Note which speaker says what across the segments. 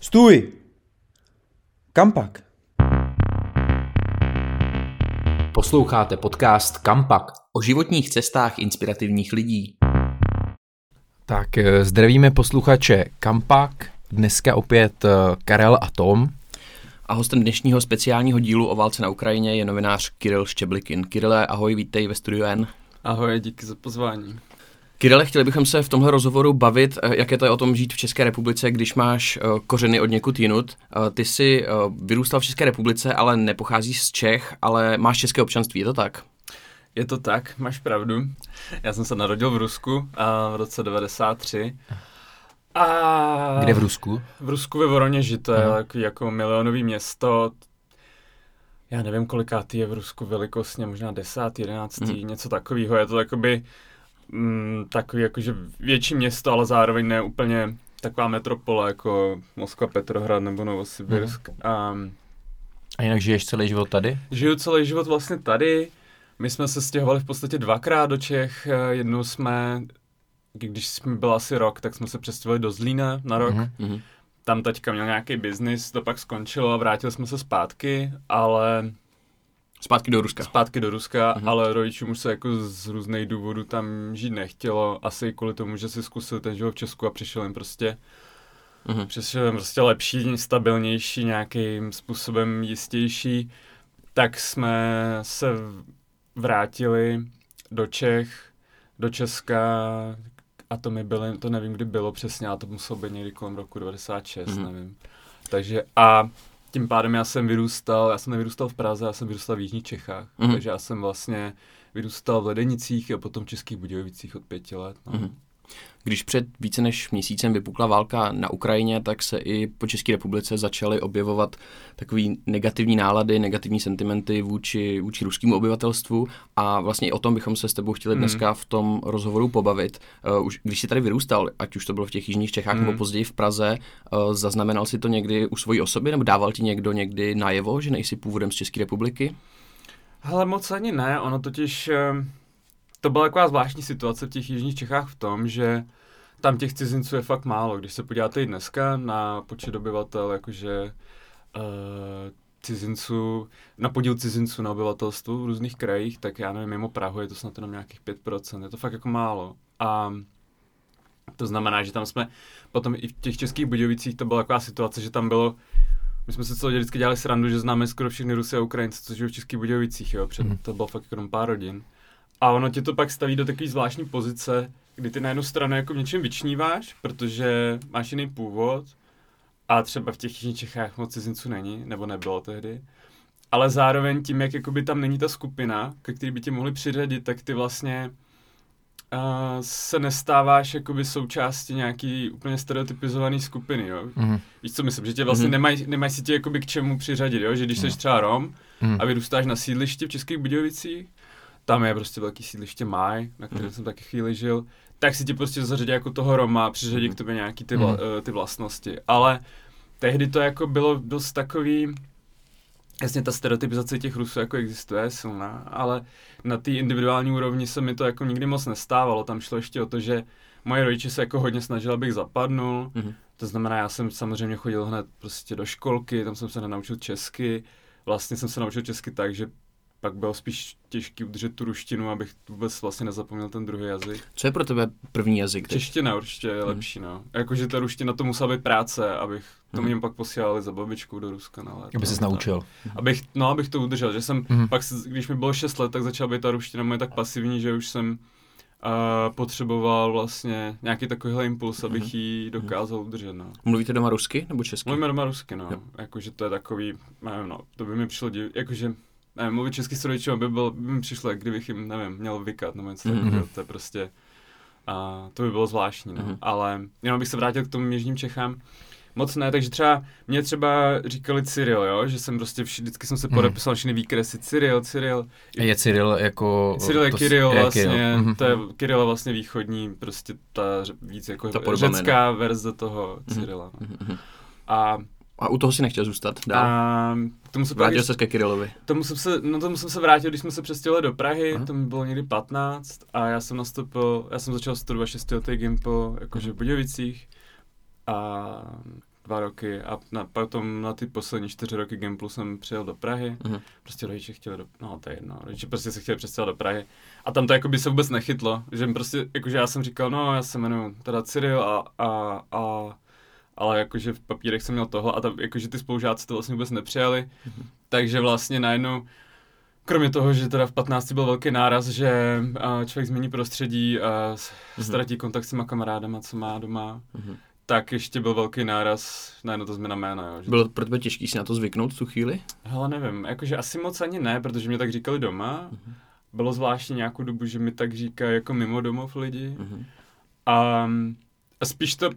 Speaker 1: Stůj! Kam pak?
Speaker 2: Posloucháte podcast Kampak o životních cestách inspirativních lidí.
Speaker 3: Tak eh, zdravíme posluchače Kampak, dneska opět eh, Karel a Tom.
Speaker 2: A hostem dnešního speciálního dílu o válce na Ukrajině je novinář Kiril Štěblikin. Kirile, ahoj, vítej ve studiu N.
Speaker 4: Ahoj, díky za pozvání.
Speaker 2: Kirile, chtěli bychom se v tomhle rozhovoru bavit, eh, jak je to o tom žít v České republice, když máš eh, kořeny od někud jinut. Eh, ty jsi vyrůstal v České republice, ale nepocházíš z Čech, ale máš české občanství, je to tak?
Speaker 4: Je to tak, máš pravdu. Já jsem se narodil v Rusku a v roce 93.
Speaker 3: A... Kde v Rusku?
Speaker 4: V Rusku ve Voroněži, to je jako, jako milionový město. Já nevím, kolikátý je v Rusku velikostně, možná desát, jedenáctý, hmm. něco takového. Je to jakoby mm, takový jakože větší město, ale zároveň ne úplně taková metropole jako Moskva, Petrohrad nebo Novosibirsk. Mm. A,
Speaker 3: a jinak žiješ celý život tady?
Speaker 4: Žiju celý život vlastně tady. My jsme se stěhovali v podstatě dvakrát do Čech. Jednou jsme, když jsme byl asi rok, tak jsme se přestěhovali do Zlína na rok. Mm-hmm. Tam teďka měl nějaký biznis, to pak skončilo a vrátili jsme se zpátky, ale
Speaker 2: Zpátky do Ruska.
Speaker 4: Zpátky do Ruska, uh-huh. ale rodičům už se jako z různých důvodů tam žít nechtělo. Asi kvůli tomu, že si zkusil ten život v Česku a přišel jim prostě uh-huh. přišel jim prostě lepší, stabilnější, nějakým způsobem jistější. Tak jsme se vrátili do Čech, do Česka a to mi bylo, to nevím, kdy bylo přesně, ale to muselo být někdy kolem roku 96, uh-huh. nevím. Takže a tím pádem já jsem vyrůstal, já jsem nevyrůstal v Praze, já jsem vyrůstal v Jižních Čechách, mm-hmm. takže já jsem vlastně vyrůstal v Ledenicích a potom v Českých Budějovicích od pěti let. No. Mm-hmm.
Speaker 2: Když před více než měsícem vypukla válka na Ukrajině, tak se i po České republice začaly objevovat takový negativní nálady, negativní sentimenty vůči, vůči ruskému obyvatelstvu a vlastně i o tom bychom se s tebou chtěli hmm. dneska v tom rozhovoru pobavit. Uh, už, když jsi tady vyrůstal, ať už to bylo v těch jižních Čechách mm. nebo později v Praze, uh, zaznamenal si to někdy u svojí osoby nebo dával ti někdo někdy najevo, že nejsi původem z České republiky?
Speaker 4: Ale moc ani ne, ono totiž... Uh to byla taková zvláštní situace v těch jižních Čechách v tom, že tam těch cizinců je fakt málo. Když se podíváte i dneska na počet obyvatel, jakože uh, cizinců, na podíl cizinců na obyvatelstvu v různých krajích, tak já nevím, mimo Prahu je to snad jenom nějakých 5%, je to fakt jako málo. A to znamená, že tam jsme, potom i v těch českých Budějovicích to byla taková situace, že tam bylo, my jsme se celou vždycky dělali srandu, že známe skoro všechny Rusy a Ukrajince, co žijou v českých Budějovicích, jo, před, mm. to bylo fakt jenom pár rodin. A ono tě to pak staví do takové zvláštní pozice, kdy ty na jednu stranu jako v něčem vyčníváš, protože máš jiný původ a třeba v těch jižních Čechách moc cizinců není, nebo nebylo tehdy. Ale zároveň tím, jak jakoby tam není ta skupina, ke který by tě mohli přiřadit, tak ty vlastně uh, se nestáváš jakoby součástí nějaký úplně stereotypizovaný skupiny, jo. Mm-hmm. Víš, co myslím, že tě vlastně mm-hmm. nemají nemaj si tě jakoby k čemu přiřadit, jo, že když mm-hmm. jsi třeba Rom mm-hmm. a vyrůstáš na sídlišti v Českých Budějovicích, tam je prostě velký sídliště Maj, na kterém mm. jsem taky chvíli žil, tak si ti prostě zařadí jako toho Roma, přiřadí mm. k tobě nějaký ty, vla, mm. ty vlastnosti. Ale tehdy to jako bylo dost takový, jasně ta stereotypizace těch Rusů jako existuje silná, ale na té individuální úrovni se mi to jako nikdy moc nestávalo. Tam šlo ještě o to, že moje rodiče se jako hodně snažili, abych zapadnul. Mm-hmm. To znamená, já jsem samozřejmě chodil hned prostě do školky, tam jsem se nenaučil česky. Vlastně jsem se naučil česky tak, že pak bylo spíš těžký udržet tu ruštinu, abych vůbec vlastně nezapomněl ten druhý jazyk.
Speaker 2: Co je pro tebe první jazyk?
Speaker 4: Teď? Čeština určitě je hmm. lepší, no. Jakože ta ruština to musela být práce, abych to hmm. mě pak posílali za babičkou do Ruska na léto.
Speaker 3: Aby ses naučil.
Speaker 4: Abych, no, abych to udržel, že jsem, hmm. pak když mi bylo 6 let, tak začala být ta ruština moje tak pasivní, že už jsem uh, potřeboval vlastně nějaký takovýhle impuls, abych mm-hmm. ji dokázal udržet. No.
Speaker 2: Mluvíte doma rusky nebo česky?
Speaker 4: Mluvíme doma rusky, no. Jakože to je takový, nevím, no, to by mi přišlo div, jakože nevím, mluvit česky s rodičem by, byl, by mi přišlo, kdybych jim, nevím, měl vykat nebo něco mm-hmm. takového, to je prostě, a to by bylo zvláštní, no. Mm-hmm. ale jenom bych se vrátil k tomu Jižním Čechám, moc ne, takže třeba mě třeba říkali Cyril, jo, že jsem prostě vždycky jsem se mhm. podepisal všechny výkresy Cyril, Cyril.
Speaker 3: Je Cyril jako...
Speaker 4: Cyril je Kiril vlastně. Mhm. to je Kiril vlastně východní, prostě ta víc jako ta řecká verze toho mhm. Cyrila. Mm-hmm.
Speaker 2: A a u toho si nechtěl zůstat dál? A, tomu se vrátil se ke Kirilovi.
Speaker 4: Tomu jsem se, no tomu jsem se vrátil, když jsme se přestěhovali do Prahy, Aha. to mi bylo někdy 15 a já jsem nastoupil, já jsem začal studovat 6. letý Gimpo, jakože v Budějovicích a dva roky a na, potom na ty poslední čtyři roky Gimplu jsem přijel do Prahy.
Speaker 2: Mhm.
Speaker 4: Prostě rodiče chtěli do, no to je jedno, rodiče prostě se chtěli přestěhovat do Prahy. A tam to jako by se vůbec nechytlo, že prostě, jakože já jsem říkal, no já se jmenuji teda Cyril a, a, a ale jakože v papírech jsem měl tohle a tam, jakože ty spolužáci to vlastně vůbec nepřijali, takže vlastně najednou Kromě toho, že teda v 15 byl velký náraz, že člověk změní prostředí a s- ztratí kontakt s těma kamarádama, co má doma,
Speaker 2: Mhm.
Speaker 4: tak ještě byl velký náraz na jedno to změna jména. Jo, že
Speaker 2: Bylo pro tebe těžký si na to zvyknout v tu chvíli?
Speaker 4: Hele, nevím, jakože asi moc ani ne, protože mě tak říkali doma. Bylo zvláštní nějakou dobu, že mi tak říkají jako mimo domov lidi.
Speaker 2: Mhm.
Speaker 4: A, a spíš to,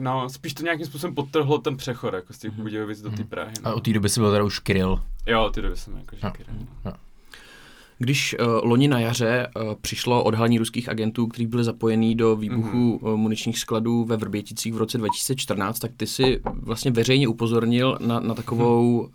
Speaker 4: no, spíš to nějakým způsobem podtrhlo ten přechod, jako z těch
Speaker 2: Mhm.
Speaker 4: Budějovic do té
Speaker 2: Mhm.
Speaker 4: Prahy.
Speaker 3: A
Speaker 4: No.
Speaker 3: od té doby si byl teda už Kryl.
Speaker 4: Jo, ty doby jsem jako
Speaker 3: No.
Speaker 4: říkal.
Speaker 3: No.
Speaker 2: Když uh, loni na jaře uh, přišlo odhalení ruských agentů, kteří byli zapojení do výbuchu mm-hmm. uh, muničních skladů ve Vrběticích v roce 2014, tak ty si vlastně veřejně upozornil na, na takovou, uh,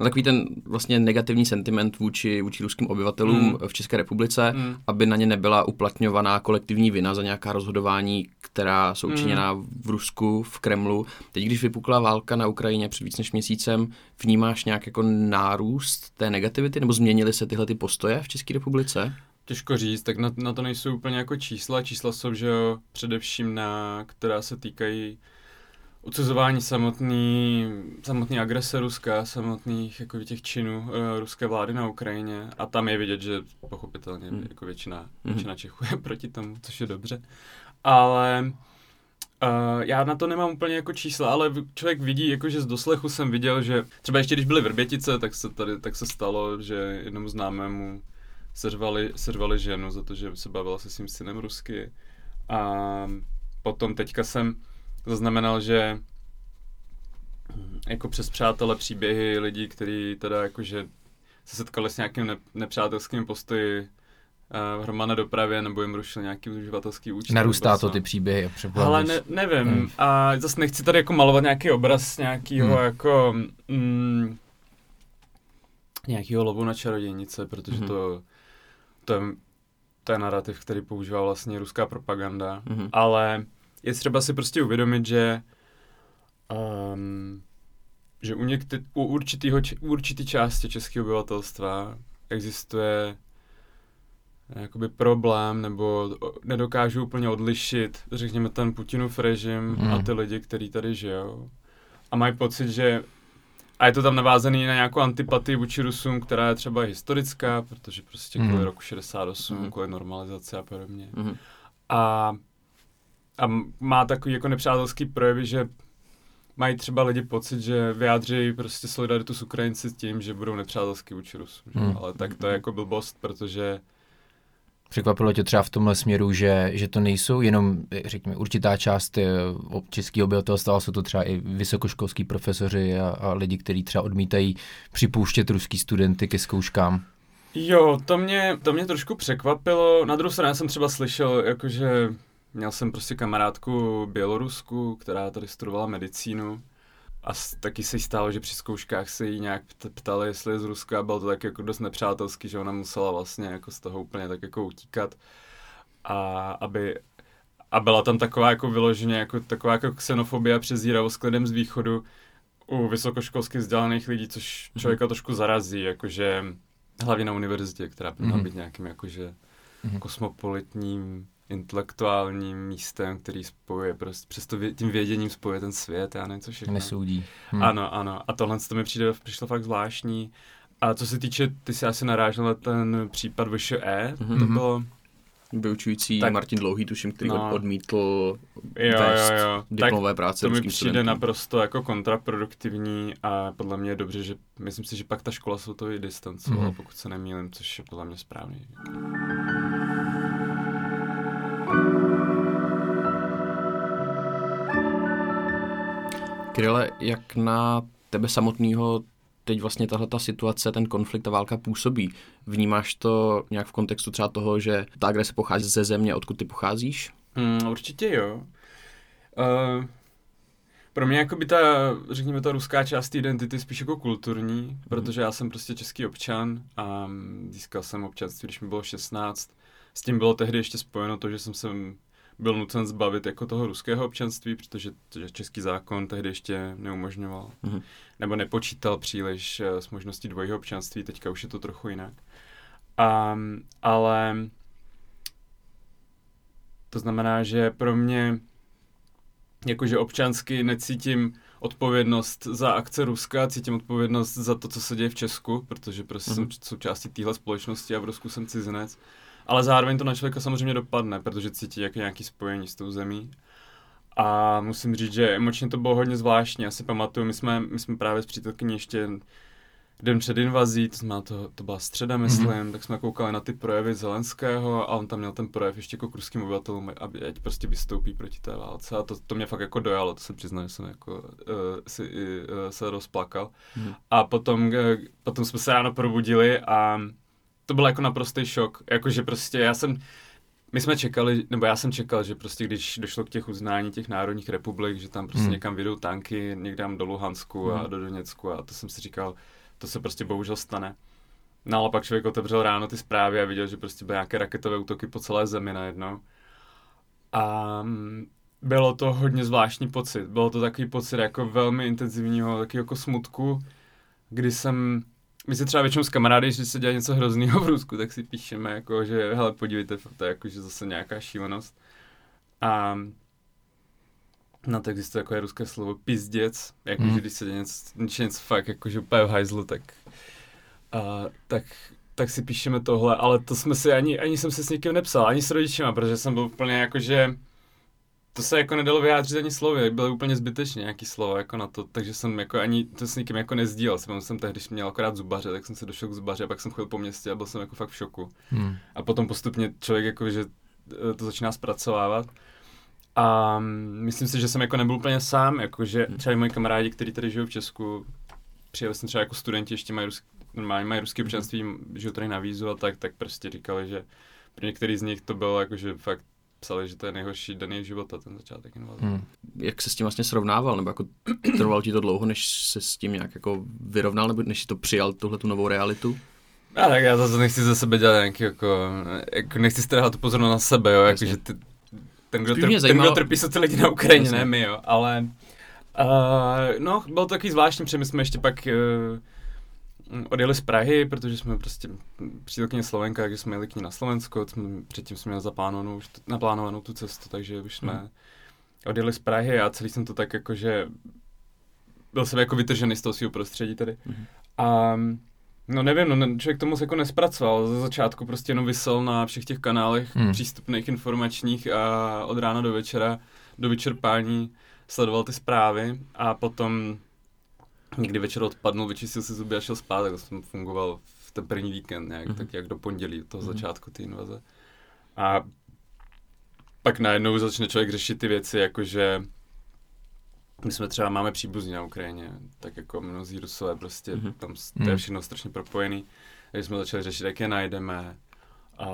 Speaker 2: na takový ten vlastně negativní sentiment vůči, vůči ruským obyvatelům
Speaker 4: Mm.
Speaker 2: mm. v České republice,
Speaker 4: Mm.
Speaker 2: aby na ně nebyla uplatňovaná kolektivní vina za nějaká rozhodování, která jsou
Speaker 4: Mm.
Speaker 2: činěná v Rusku, v Kremlu. Teď, když vypukla válka na Ukrajině před víc než měsícem, vnímáš nějak jako nárůst té negativity, nebo změnily se tyhle ty postoje v České republice?
Speaker 4: Těžko říct, tak na, na to nejsou úplně jako čísla. Čísla jsou, že jo, především na, která se týkají odsuzování samotný, samotný agrese Ruska, samotných jako těch činů uh, ruské vlády na Ukrajině a tam je vidět, že pochopitelně
Speaker 2: Hmm.
Speaker 4: jako většina,
Speaker 2: Mhm.
Speaker 4: většina Čechů je proti tomu, což je dobře. Ale Uh, já na to nemám úplně jako čísla, ale člověk vidí, jakože z doslechu jsem viděl, že třeba ještě když byly Vrbětice, tak se tady tak se stalo, že jednomu známému seřvali, seřvali ženu za to, že se bavila se svým synem rusky. A potom teďka jsem zaznamenal, že hm, jako přes přátele příběhy lidí, kteří teda jakože se setkali s nějakým ne- nepřátelským postoji v hromadné dopravě nebo jim rušil nějaký uživatelský účet.
Speaker 3: Narůstá to ty příběhy
Speaker 4: Ale ne, nevím.
Speaker 3: Hmm.
Speaker 4: Hmm. A zase nechci tady jako malovat nějaký obraz nějakého
Speaker 3: Hmm.
Speaker 4: hmm. jako mm, nějakého lovu na čarodějnice, protože hmm. to, to, je, to je narrativ, který používá vlastně ruská propaganda.
Speaker 2: Mhm.
Speaker 4: Ale je třeba si prostě uvědomit, že um, že u, někte, u, určitýho, u určitý části českého obyvatelstva existuje jakoby problém, nebo nedokážu úplně odlišit, řekněme, ten Putinův režim
Speaker 3: Hmm.
Speaker 4: a ty lidi, kteří tady žijou. A mají pocit, že a je to tam navázaný na nějakou antipatii vůči Rusům, která je třeba historická, protože prostě kvůli
Speaker 3: Hmm.
Speaker 4: roku 68,
Speaker 2: Mhm.
Speaker 4: kvůli normalizaci a podobně.
Speaker 2: Mhm.
Speaker 4: A, a má takový jako nepřátelský projevy, že mají třeba lidi pocit, že vyjádří prostě solidaritu s Ukrajinci s tím, že budou nepřátelský vůči Rusům.
Speaker 3: Hmm.
Speaker 4: Hmm. Ale tak to je jako blbost, protože
Speaker 3: Překvapilo tě třeba v tomhle směru, že, že to nejsou jenom, řekněme, určitá část eh, českého obyvatelstva, jsou to třeba i vysokoškolský profesoři a, a lidi, kteří třeba odmítají připouštět ruský studenty ke zkouškám.
Speaker 4: Jo, to mě, to mě trošku překvapilo. Na druhou stranu jsem třeba slyšel, jakože měl jsem prostě kamarádku Bělorusku, která tady studovala medicínu a taky se jí stalo, že při zkouškách se jí nějak pt- ptali, jestli je z Ruska a bylo to tak jako dost nepřátelský, že ona musela vlastně jako z toho úplně tak jako utíkat a aby a byla tam taková jako vyloženě jako taková jako xenofobie a přezíravost k lidem z východu u vysokoškolsky vzdělaných lidí, což člověka trošku zarazí, jakože hlavně na univerzitě, která by měla
Speaker 3: Mhm.
Speaker 4: být nějakým jakože
Speaker 3: Mhm.
Speaker 4: kosmopolitním, intelektuálním místem, který spojuje, prostě přesto vě, tím věděním spojuje ten svět, já nevím, co všechno.
Speaker 3: Nesoudí. Hm.
Speaker 4: Ano, ano. A tohle to mi přijde, přišlo fakt zvláštní. A co se týče, ty si asi narážel na ten případ VŠE,
Speaker 2: Mhm.
Speaker 4: to
Speaker 3: Mhm.
Speaker 4: bylo,
Speaker 2: Vyučující
Speaker 4: Tak-
Speaker 2: Martin Dlouhý, tuším, který
Speaker 4: No.
Speaker 2: odmítl
Speaker 4: jo,
Speaker 2: vést
Speaker 4: jo, jo. Tak
Speaker 2: diplomové práce
Speaker 4: to mi přijde
Speaker 2: studentům.
Speaker 4: naprosto jako kontraproduktivní a podle mě je dobře, že myslím si, že pak ta škola se to i distancovala,
Speaker 3: Mhm.
Speaker 4: pokud se nemýlím, což je podle mě správný.
Speaker 2: Kryle, jak na tebe samotného teď vlastně tahle ta situace, ten konflikt, ta válka působí? Vnímáš to nějak v kontextu třeba toho, že ta agrese pochází ze země, odkud ty pocházíš?
Speaker 4: Hmm, určitě jo. Uh, pro mě jako by ta, řekněme, ta ruská část identity spíš jako kulturní, protože já jsem prostě český občan a mm, získal jsem občanství, když mi bylo 16. S tím bylo tehdy ještě spojeno to, že jsem sem byl nucen zbavit jako toho ruského občanství, protože že český zákon tehdy ještě neumožňoval.
Speaker 2: Mhm.
Speaker 4: Nebo nepočítal příliš eh, s možností dvojího občanství, teďka už je to trochu jinak. A, ale to znamená, že pro mě jakože občansky necítím odpovědnost za akce Ruska, cítím odpovědnost za to, co se děje v Česku, protože prostě mm-hmm. jsem součástí téhle společnosti a v Rusku jsem cizinec. Ale zároveň to na člověka samozřejmě dopadne, protože cítí jako nějaký spojení s tou zemí. A musím říct, že emočně to bylo hodně zvláštní. Já si pamatuju, my jsme, my jsme právě s přítelkyní ještě den před invazí, to, znamená, to, to byla středa, myslím, mm-hmm. tak jsme koukali na ty projevy Zelenského a on tam měl ten projev ještě jako k ruským obyvatelům, aby ať prostě vystoupí proti té válce a to, to mě fakt jako dojalo, to se přiznám, že jsem jako uh, si, uh, se rozplakal. Mm-hmm. A potom, uh, potom jsme se ráno probudili a to byl jako naprostý šok, jakože prostě já jsem, my jsme čekali, nebo já jsem čekal, že prostě když došlo k těch uznání těch národních republik, že tam prostě hmm. někam vydou tanky, někam do Luhansku hmm. a do Doněcku a to jsem si říkal, to se prostě bohužel stane. No ale pak člověk otevřel ráno ty zprávy a viděl, že prostě byly nějaké raketové útoky po celé zemi najednou. A mm, bylo to hodně zvláštní pocit. Bylo to takový pocit jako velmi intenzivního, taky jako smutku, kdy jsem, my si třeba většinou s kamarády, když se dělá něco hrozného v Rusku, tak si píšeme jako, že hele, podívejte, to je jako, že zase nějaká šílenost. A No tak existuje jako je ruské slovo pizděc, jakože mm. když se děje něco, něco, něco fakt jakože úplně v hajzlu, tak, a, tak, tak si píšeme tohle, ale to jsme si, ani, ani jsem se s nikým nepsal, ani s rodičima, protože jsem byl úplně jakože, to se jako nedalo vyjádřit ani slovy, byly úplně zbytečně nějaký slova jako na to, takže jsem jako ani to s nikým jako nezdílel. Jsem, jsem tehdy měl akorát zubaře, tak jsem se došel k zubaře, pak jsem chodil po městě a byl jsem jako fakt v šoku. Hmm. A potom postupně člověk jako, že e, to začíná zpracovávat. A myslím si, že jsem jako nebyl úplně sám, jakože hmm. třeba i moji kamarádi, kteří tady žijou v Česku, přijeli jsem třeba jako studenti, ještě mají ruský, normálně mají ruské občanství, žijou tady na vízu a tak, tak prostě říkali, že pro některý z nich to bylo jako, že fakt psali, že to je nejhorší den jejich života, ten začátek invaze. Hmm.
Speaker 2: Jak se s tím vlastně srovnával, nebo jako trvalo ti to dlouho, než se s tím nějak jako vyrovnal, nebo než si to přijal, tuhle tu novou realitu?
Speaker 4: A tak já zase nechci ze sebe dělat nějaký jako, jako nechci strhat tu pozornost na sebe, jo, jakože ty, ten, kdo, trp, ten, kdo trpí, jsou ty lidi na Ukrajině, ne my, jo, ale uh, no, bylo to takový zvláštní, protože my jsme ještě pak uh, odjeli z Prahy, protože jsme prostě přítelkyně Slovenka, takže jsme jeli k ní na Slovensko, jsme, předtím jsme měli zaplánovanou, naplánovanou tu cestu, takže už jsme hmm. odjeli z Prahy a celý jsem to tak jako, že byl jsem jako vytržený z toho svého prostředí tady. Hmm. A No nevím, no člověk to moc jako nespracoval. Za začátku prostě jenom vysel na všech těch kanálech hmm. přístupných informačních a od rána do večera do vyčerpání sledoval ty zprávy a potom někdy večer odpadnul, vyčistil si zuby a šel spát, tak jsem fungoval v ten první víkend nějak, hmm. tak jak do pondělí, toho hmm. začátku té invaze. A pak najednou začne člověk řešit ty věci, jakože my jsme třeba, máme příbuzní na Ukrajině, tak jako mnozí Rusové prostě, mm-hmm. tam to je mhm. všechno strašně propojený. Takže jsme začali řešit, jak je najdeme. A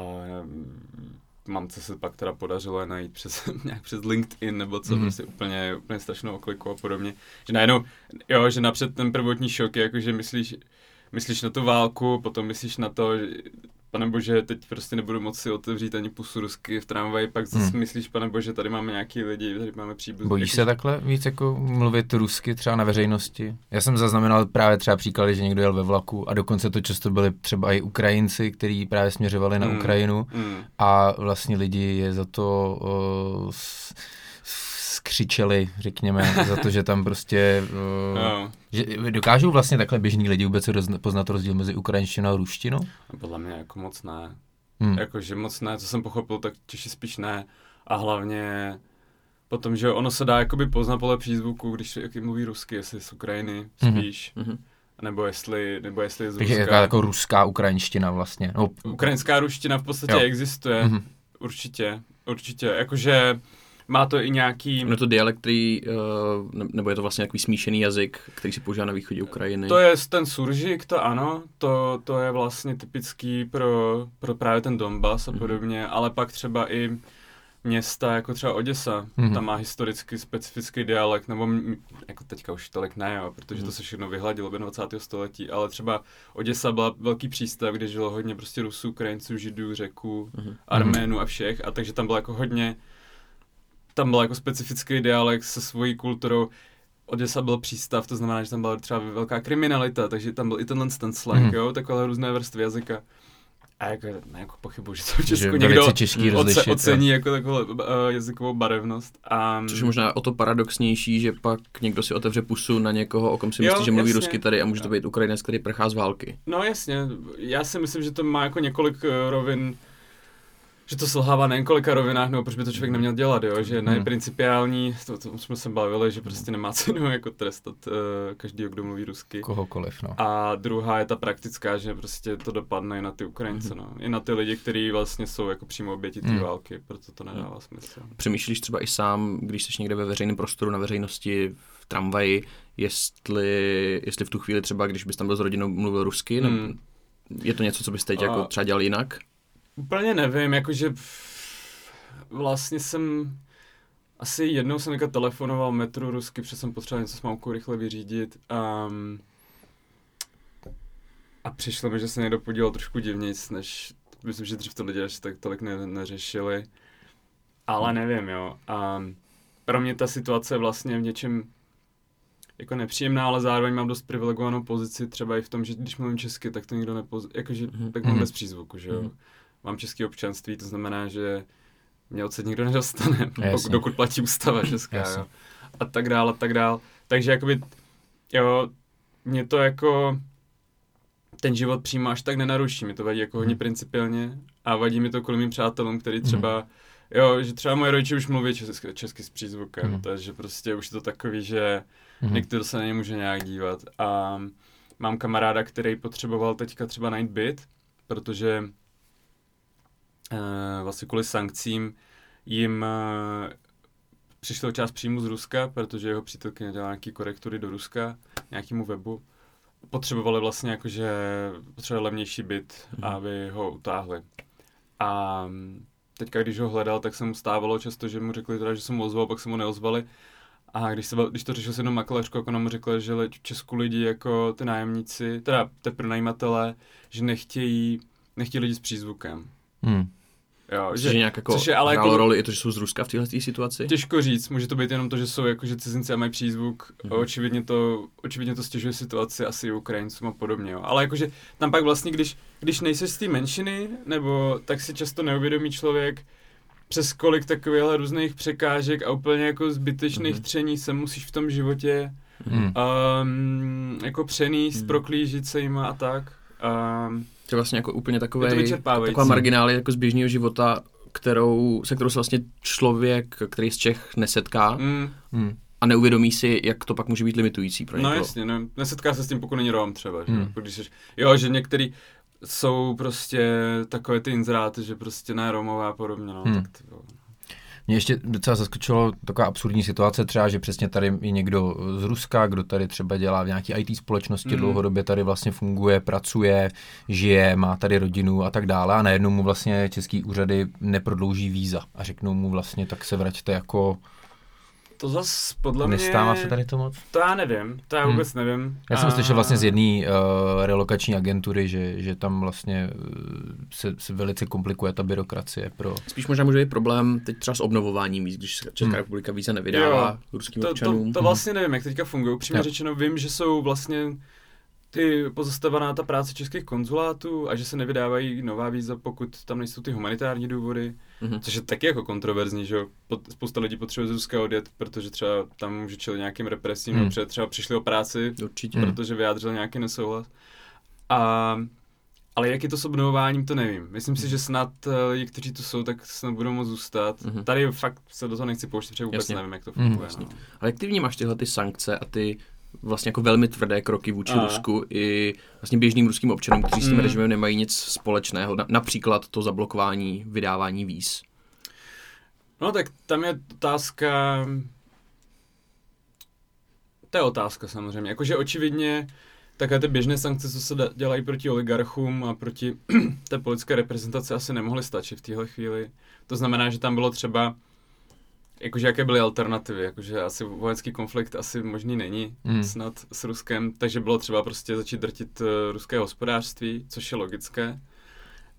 Speaker 4: mamce se pak teda podařilo je najít přes, nějak přes LinkedIn nebo co, mm-hmm. prostě úplně, úplně strašnou okliku a podobně. Že najednou, jo, že napřed ten prvotní šok je jako, že myslíš, myslíš na tu válku, potom myslíš na to, pane bože, teď prostě nebudu moci otevřít ani pusu rusky v tramvaji, pak zase hmm. myslíš, pane bože, tady máme nějaký lidi, tady máme příbuzní.
Speaker 3: Bojíš se takhle víc jako mluvit rusky třeba na veřejnosti? Já jsem zaznamenal právě třeba příklady, že někdo jel ve vlaku a dokonce to často byli třeba i Ukrajinci, kteří právě směřovali na hmm. Ukrajinu hmm. a vlastně lidi je za to uh, skřičeli, řekněme, za to, že tam prostě... Uh, no. že dokážou vlastně takhle běžní lidi vůbec poznat rozdíl mezi ukrajinštinou a ruštinou?
Speaker 4: No, podle mě jako moc ne. Hmm. Jakože moc ne, co jsem pochopil, tak Češi spíš ne. A hlavně potom, že ono se dá jakoby poznat podle přízvuku, když jaký mluví rusky, jestli z Ukrajiny mhm. spíš. Mm-hmm. Nebo jestli, nebo jestli je z
Speaker 3: Ruska. Takže jako ruská ukrajinština vlastně. No.
Speaker 4: Ukrajinská ruština v podstatě jo. existuje. Mm-hmm. Určitě, určitě. Jakože má to i nějaký...
Speaker 2: No to dialekt, který, uh, nebo je to vlastně nějaký smíšený jazyk, který se používá na východě Ukrajiny?
Speaker 4: To je ten suržik, to ano, to, to je vlastně typický pro, pro právě ten Donbass a mhm. podobně, mm-hmm. ale pak třeba i města, jako třeba Oděsa, mm-hmm. tam má historicky specifický dialekt, nebo jako teďka už tolik ne, jo, protože mm-hmm. to se všechno vyhladilo v 20. století, ale třeba Oděsa byla velký přístav, kde žilo hodně prostě Rusů, Ukrajinců, Židů, Řeků, mm-hmm. Arménů a všech, a takže tam bylo jako hodně tam byl jako specifický dialekt se svojí kulturou. Odesa byl přístav, to znamená, že tam byla třeba velká kriminalita, takže tam byl i tenhle ten slang,
Speaker 3: Mhm.
Speaker 4: jo, takové různé vrstvy jazyka. A jako, ne, jako pochybuji, že to v
Speaker 3: Že
Speaker 4: Česku
Speaker 3: velice
Speaker 4: někdo
Speaker 3: těžký
Speaker 4: oce,
Speaker 3: rozlišit,
Speaker 4: ocení jako takovou uh, jazykovou barevnost. A,
Speaker 2: Což je možná o to paradoxnější, že pak někdo si otevře pusu na někoho, o kom si
Speaker 4: Jo,
Speaker 2: myslí, že mluví
Speaker 4: jasně.
Speaker 2: rusky tady a může to být Ukrajinec, který prchá z války.
Speaker 4: No jasně, já si myslím, že to má jako několik eh, rovin, že to selhává na několika rovinách, nebo proč by to člověk neměl dělat, jo? že jedna je
Speaker 3: Hmm.
Speaker 4: principiální, to, to jsme se bavili, že prostě nemá cenu jako trestat uh, každý, kdo mluví rusky.
Speaker 3: Kohokoliv, no.
Speaker 4: A druhá je ta praktická, že prostě to dopadne i na ty Ukrajince, no. I na ty lidi, kteří vlastně jsou jako přímo oběti té
Speaker 3: Mhm.
Speaker 4: války, proto to nedává smysl.
Speaker 2: Přemýšlíš třeba i sám, když jsi někde ve veřejném prostoru na veřejnosti, v tramvaji, jestli, jestli v tu chvíli třeba, když bys tam byl s rodinou, mluvil rusky, nebo
Speaker 4: Hmm.
Speaker 2: je to něco, co bys teď
Speaker 4: A-
Speaker 2: jako třeba dělal jinak?
Speaker 4: Úplně nevím, jakože vlastně jsem asi jednou jsem telefonoval metru rusky, protože jsem potřeboval něco s mamkou rychle vyřídit um, a přišlo mi, že se někdo podíval trošku divnějc, než myslím, že dřív to lidi až tak tolik ne, neřešili, ale nevím, jo. A pro mě ta situace je vlastně v něčem jako nepříjemná, ale zároveň mám dost privilegovanou pozici, třeba i v tom, že když mluvím česky, tak to nikdo nepoz... jakože,
Speaker 2: Mhm.
Speaker 4: tak mám
Speaker 3: Mhm.
Speaker 4: bez přízvuku, že jo.
Speaker 2: Mhm.
Speaker 4: Mám české občanství, to znamená, že mě odsud nikdo nedostane,
Speaker 3: Jasně.
Speaker 4: dokud platí ústava česká,
Speaker 3: Jasně.
Speaker 4: jo. A tak dál, a tak dál. Takže jakoby, jo, mě to jako ten život přímo až tak nenaruší, mi to vadí jako hodně
Speaker 3: Mhm.
Speaker 4: principiálně a vadí mi to kvůli mým přátelům, který
Speaker 3: Mhm.
Speaker 4: třeba, jo, že třeba moje rodiče už mluví česky, česky s přízvukem,
Speaker 3: Mhm.
Speaker 4: takže prostě už je to takový, že
Speaker 3: Mhm.
Speaker 4: někdo se na ně může nějak dívat. A mám kamaráda, který potřeboval teďka třeba najít byt, protože vlastně kvůli sankcím jim uh, přišlo část příjmu z Ruska, protože jeho přítelkyně dělala nějaký korektury do Ruska, nějakému webu. Potřebovali vlastně jakože potřebovali levnější byt,
Speaker 2: Mhm.
Speaker 4: aby ho utáhli. A teďka, když ho hledal, tak se mu stávalo často, že mu řekli teda, že se mu ozval, pak se mu neozvali. A když, se, když to řešil s jednou makléřkou, jak ona mu řekla, že v Česku lidi jako ty nájemníci, teda ty pronajímatelé, že nechtějí, nechtějí lidi s přízvukem.
Speaker 3: Hmm.
Speaker 4: Jo,
Speaker 2: Že, že nějak jako
Speaker 4: což je ale jako-
Speaker 2: roli i to, že jsou z Ruska v téhle situaci?
Speaker 4: Těžko říct, může to být jenom to, že jsou jako, že cizinci a mají přízvuk,
Speaker 2: Mhm.
Speaker 4: mm. očividně, to, očividně to stěžuje situaci asi i Ukrajincům a podobně, jo. ale jakože tam pak vlastně, když, když nejseš z té menšiny, nebo tak si často neuvědomí člověk, přes kolik takovýchhle různých překážek a úplně jako zbytečných
Speaker 2: Mhm.
Speaker 4: tření se musíš v tom životě
Speaker 3: Hmm.
Speaker 4: um, jako přenést,
Speaker 2: Mhm.
Speaker 4: proklížit se jima a tak. Um,
Speaker 2: To je vlastně jako úplně
Speaker 4: to
Speaker 2: takové, taková marginálie jako z běžného života, kterou, se kterou se vlastně člověk, který z Čech nesetká
Speaker 4: Mm,
Speaker 3: Hmm.
Speaker 2: a neuvědomí si, jak to pak může být limitující pro
Speaker 4: No
Speaker 2: někoho.
Speaker 4: jasně, no, nesetká se s tím, pokud není Rom třeba, že? Jako Když jsi, jo, že některý jsou prostě takové ty inzeráty, že prostě ne Romové a podobně, no,
Speaker 3: Hmm.
Speaker 4: tak ty, jo.
Speaker 3: Mě ještě docela zaskočilo taková absurdní situace třeba, že přesně tady je někdo z Ruska, kdo tady třeba dělá v nějaké IT společnosti,
Speaker 4: Mm.
Speaker 3: dlouhodobě tady vlastně funguje, pracuje, žije, má tady rodinu a tak dále a najednou mu vlastně český úřady neprodlouží víza a řeknou mu vlastně, tak se vraťte jako,
Speaker 4: To zas podle
Speaker 3: nestává
Speaker 4: mě,
Speaker 3: se tady to moc?
Speaker 4: to já nevím, to já
Speaker 3: Hmm.
Speaker 4: vůbec nevím.
Speaker 3: Já jsem
Speaker 4: A-
Speaker 3: slyšel vlastně z jedné uh, relokační agentury, že, že tam vlastně uh, se, se velice komplikuje ta byrokracie pro...
Speaker 2: Spíš možná může být problém teď třeba s obnovováním víc, když Česká
Speaker 3: Hmm.
Speaker 2: republika víza nevydává
Speaker 4: Jo,
Speaker 2: ruským
Speaker 4: to, to,
Speaker 2: občanům.
Speaker 4: to vlastně nevím, jak teďka fungují. Upřímně řečeno, vím, že jsou vlastně ty pozastavená ta práce českých konzulátů a že se nevydávají nová víza, pokud tam nejsou ty humanitární důvody.
Speaker 2: Mhm.
Speaker 4: Což je taky jako kontroverzní, že Spousta lidí potřebuje z Ruska odjet, protože třeba tam může čelit nějakým represím,
Speaker 3: hmm.
Speaker 4: nebo třeba přišli o práci,
Speaker 2: Určitě.
Speaker 4: Protože vyjádřil nějaký nesouhlas. A, ale jak je to s obnovováním, to nevím. Myslím si, že snad eh, lidi, kteří tu jsou, tak snad budou moct zůstat.
Speaker 2: Mhm.
Speaker 4: Tady fakt se do toho nechci pouštět, protože vůbec
Speaker 2: Jasně.
Speaker 4: nevím, jak to
Speaker 3: Mhm,
Speaker 4: funguje.
Speaker 2: jasně.
Speaker 4: no.
Speaker 2: Ale jak ty vnímáš tyhle ty sankce a ty vlastně jako velmi tvrdé kroky vůči
Speaker 4: Aha.
Speaker 2: Rusku i vlastně běžným ruským občanům, kteří s tím
Speaker 4: Mm.
Speaker 2: režimem nemají nic společného, na, například to zablokování vydávání víz.
Speaker 4: No tak tam je otázka... To je otázka samozřejmě. Jakože očividně takové ty běžné sankce, co se dělají proti oligarchům a proti té politické reprezentaci asi nemohly stačit v téhle chvíli. To znamená, že tam bylo třeba jakože jaké byly alternativy, jakože asi vojenský konflikt asi možný není
Speaker 3: Hmm.
Speaker 4: snad s Ruskem, takže bylo třeba prostě začít drtit uh, ruské hospodářství, což je logické.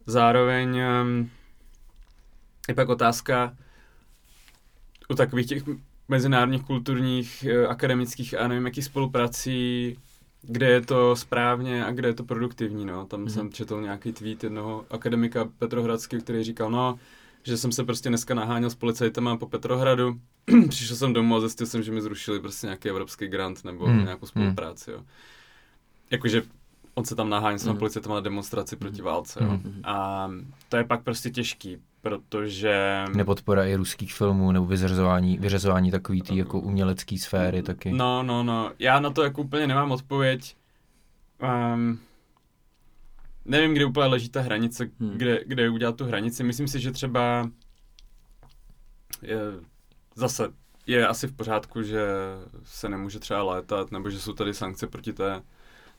Speaker 4: Zároveň um, je pak otázka, u takových těch mezinárodních kulturních, eh, akademických a nevím jakých spoluprací, kde je to správně a kde je to produktivní. No. Tam mm-hmm. jsem četl nějaký tweet jednoho akademika Petrohradského, který říkal, no, že jsem se prostě dneska naháněl s policajtama po Petrohradu, přišel jsem domů a zjistil jsem, že mi zrušili prostě nějaký evropský grant nebo mm. nějakou spolupráci. Jo. Jakože on se tam naháněl s mm. policajtama na demonstraci proti válce. Jo. Mm. A to je pak prostě těžký, protože...
Speaker 3: Nepodpora i ruských filmů nebo vyřazování, vyřazování takový tý jako umělecký sféry taky.
Speaker 4: No, no, no. Já na to jako úplně nemám odpověď. Um, nevím, kde úplně leží ta hranice, hmm. kde, kde udělat tu hranici. Myslím si, že třeba je, zase je asi v pořádku, že se nemůže třeba létat, nebo že jsou tady sankce proti té,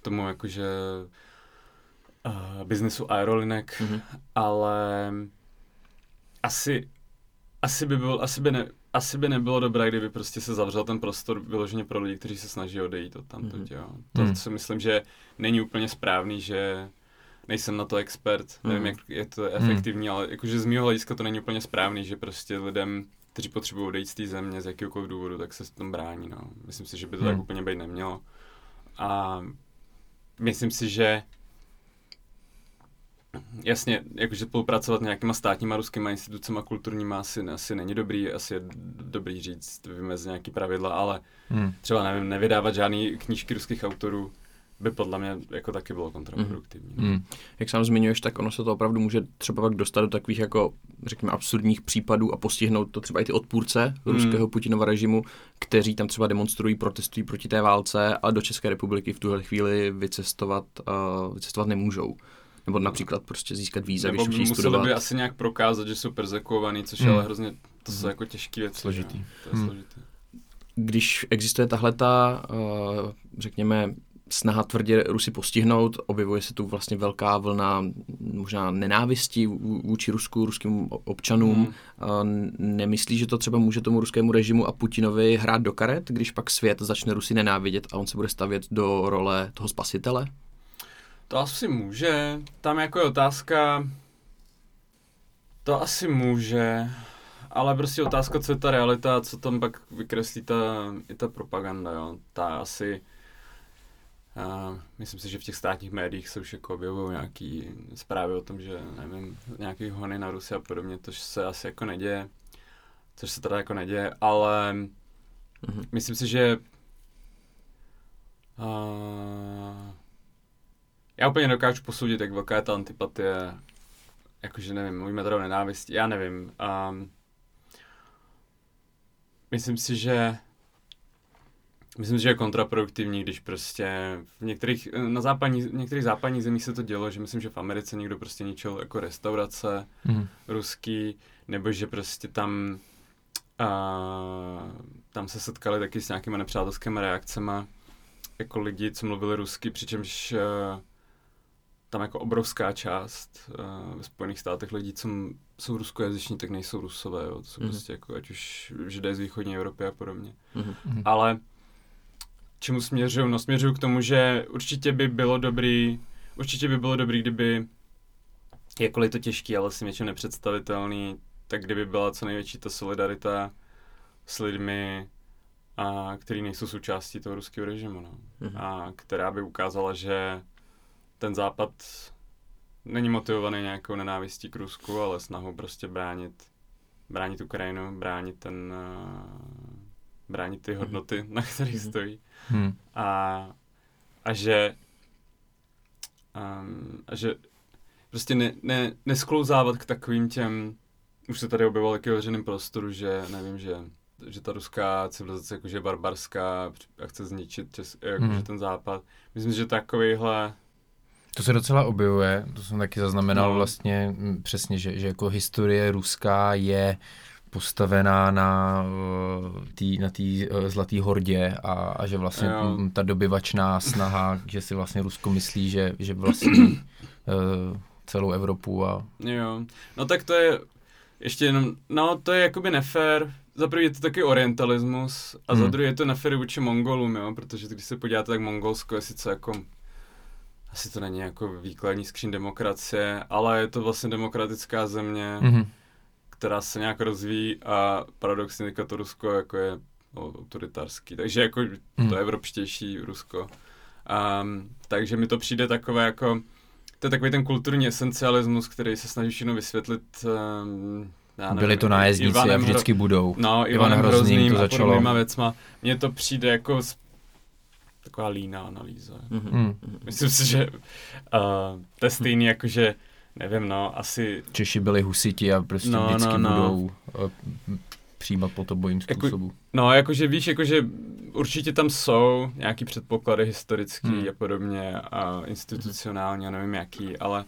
Speaker 4: tomu jakože uh, biznesu aerolinek, hmm. ale asi, asi by byl, asi by ne, asi by nebylo dobré, kdyby prostě se zavřel ten prostor vyloženě pro lidi, kteří se snaží odejít od tamto, mm-hmm. jo. To mm. si myslím, že není úplně správný, že nejsem na to expert, mm. nevím, jak je to mhm. efektivní, mm. ale jakože z mého hlediska to není úplně správný, že prostě lidem, kteří potřebují odejít z té země z jakéhokoliv důvodu, tak se s tom brání, no. Myslím si, že by to mm. tak mhm. úplně být nemělo. A myslím si, že Jasně, jakože spolupracovat nějakýma státníma ruskýma institucemi kulturníma asi, asi není dobrý, asi je dobrý říct, vymezit nějaký pravidla, ale hmm. třeba nevím, nevydávat žádný knížky ruských autorů by podle mě jako taky bylo kontraproduktivní. Hmm.
Speaker 2: Hmm. Jak sám zmiňuješ, tak ono se to opravdu může třeba pak dostat do takových jako, řekněme, absurdních případů a postihnout to třeba i ty odpůrce hmm. ruského Putinova režimu, kteří tam třeba demonstrují, protestují proti té válce a do České republiky v tuhle chvíli vycestovat, uh, vycestovat nemůžou nebo například prostě získat víza,
Speaker 4: nebo
Speaker 2: když
Speaker 4: by
Speaker 2: museli studovat.
Speaker 4: by asi nějak prokázat, že jsou persekuovaný, což hmm. je ale hrozně, to jsou hmm. jako těžké věci.
Speaker 3: Složitý.
Speaker 4: Ne? To je hmm. složitý.
Speaker 2: Když existuje tahle ta, uh, řekněme, snaha tvrdě Rusy postihnout, objevuje se tu vlastně velká vlna možná nenávisti vůči Rusku, ruským občanům. Hmm. Nemyslí, že to třeba může tomu ruskému režimu a Putinovi hrát do karet, když pak svět začne Rusy nenávidět a on se bude stavět do role toho spasitele?
Speaker 4: To asi může. Tam jako je otázka... To asi může. Ale prostě otázka, co je ta realita, co tam pak vykreslí ta, i ta propaganda, jo. Ta asi... Uh, myslím si, že v těch státních médiích se už jako objevují nějaký zprávy o tom, že nevím, nějaký hony na Rusy a podobně, to se asi jako neděje, což se teda jako neděje, ale mm-hmm. myslím si, že uh, já úplně nedokážu posoudit, jak velká je ta antipatie, jakože nevím, mluvíme tady o nenávisti, já nevím. Um, myslím si, že Myslím si, že je kontraproduktivní, když prostě v některých, na západní, v některých západních zemích se to dělo, že myslím, že v Americe někdo prostě ničil jako restaurace mm. ruský, nebo že prostě tam uh, tam se setkali taky s nějakými nepřátelskými reakcemi jako lidi, co mluvili rusky, přičemž uh, tam jako obrovská část uh, ve Spojených státech lidí, co jsou ruskojazyční, tak nejsou rusové, jo. To jsou mm-hmm. prostě jako, ať už židé z východní Evropy a podobně. Mm-hmm. Ale čemu směřuju? No směřuju k tomu, že určitě by bylo dobrý, určitě by bylo dobrý, kdyby, jakkoliv to těžký, ale si něčem nepředstavitelný, tak kdyby byla co největší ta solidarita s lidmi, a, který nejsou součástí toho ruského režimu, no. Mm-hmm. A která by ukázala, že ten západ není motivovaný nějakou nenávistí k Rusku, ale snahou prostě bránit, bránit Ukrajinu, bránit ten, uh, bránit ty hodnoty, na kterých mhm. stojí. Hmm. A, a že um, a že prostě ne, ne, nesklouzávat k takovým těm, už se tady objevilo taky veřejném prostoru, že nevím, že že ta ruská civilizace jakože je barbarská a chce zničit čes, jakože hmm. ten západ. Myslím, že takovýhle
Speaker 3: to se docela objevuje, to jsem taky zaznamenal no. vlastně přesně, že, že jako historie ruská je postavená na uh, tý, na té uh, zlaté hordě a, a že vlastně jo. ta dobyvačná snaha, že si vlastně Rusko myslí, že, že vlastně celou Evropu a...
Speaker 4: Jo, no tak to je ještě jenom, no to je jakoby nefér, za prvý je to taky orientalismus a hmm. za druhé je to nefér vůči Mongolům, jo, protože když se podíváte, tak Mongolsko je sice jako asi to není jako výkladní skřín demokracie, ale je to vlastně demokratická země, mm-hmm. Která se nějak rozvíjí a paradoxně teďka to Rusko jako je no, autoritářský, takže jako
Speaker 3: Hmm.
Speaker 4: to evropštější Rusko. Um, takže mi to přijde takové jako, to je takový ten kulturní esencialismus, který se snaží všechno vysvětlit. Um, já nevím,
Speaker 3: Byli to nájezdníci a
Speaker 4: Ivanem
Speaker 3: vždycky budou.
Speaker 4: No,
Speaker 3: Ivan
Speaker 4: Ivanem
Speaker 3: Hrozným
Speaker 4: Hrozným
Speaker 3: to
Speaker 4: a
Speaker 3: začalo.
Speaker 4: podobnýma věcma. Mně to přijde jako z... taková líná analýza.
Speaker 2: Mhm.
Speaker 3: Hmm.
Speaker 4: Myslím si, že uh, to je stejný jako, že nevím, no, asi
Speaker 3: Češi byli husiti a prostě
Speaker 4: No,
Speaker 3: vždycky
Speaker 4: no, no.
Speaker 3: budou uh, přijímat po tobojím
Speaker 4: Jako-
Speaker 3: způsobu.
Speaker 4: No, jakože víš, jakože určitě tam jsou nějaký předpoklady historický
Speaker 3: Hmm.
Speaker 4: a podobně a institucionální a nevím jaký, ale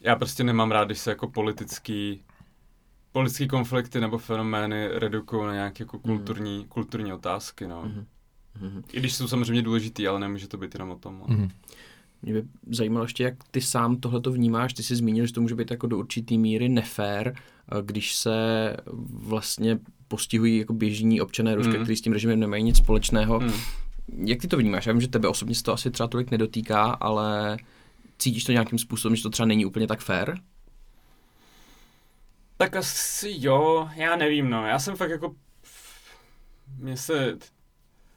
Speaker 4: já prostě nemám rád, když se jako politický politický konflikty nebo fenomény redukují na nějaké jako kulturní, kulturní otázky, no.
Speaker 2: Mhm.
Speaker 4: I když jsou samozřejmě důležitý, ale nemůže to být jenom o tom. No.
Speaker 3: Mhm.
Speaker 2: Mě by zajímalo ještě, jak ty sám tohleto vnímáš. Ty jsi zmínil, že to může být jako do určitý míry nefér, eh, když se vlastně postihují jako běžní občané Ruska,
Speaker 4: Mm.
Speaker 2: kteří s tím režimem nemají nic společného.
Speaker 4: Hmm.
Speaker 2: Jak ty to vnímáš? Já vím, že tebe osobně se to asi třeba tolik nedotýká, ale cítíš to nějakým způsobem, že to třeba není úplně tak fair?
Speaker 4: Tak asi jo, já nevím, no. Já jsem fakt jako... Mně se...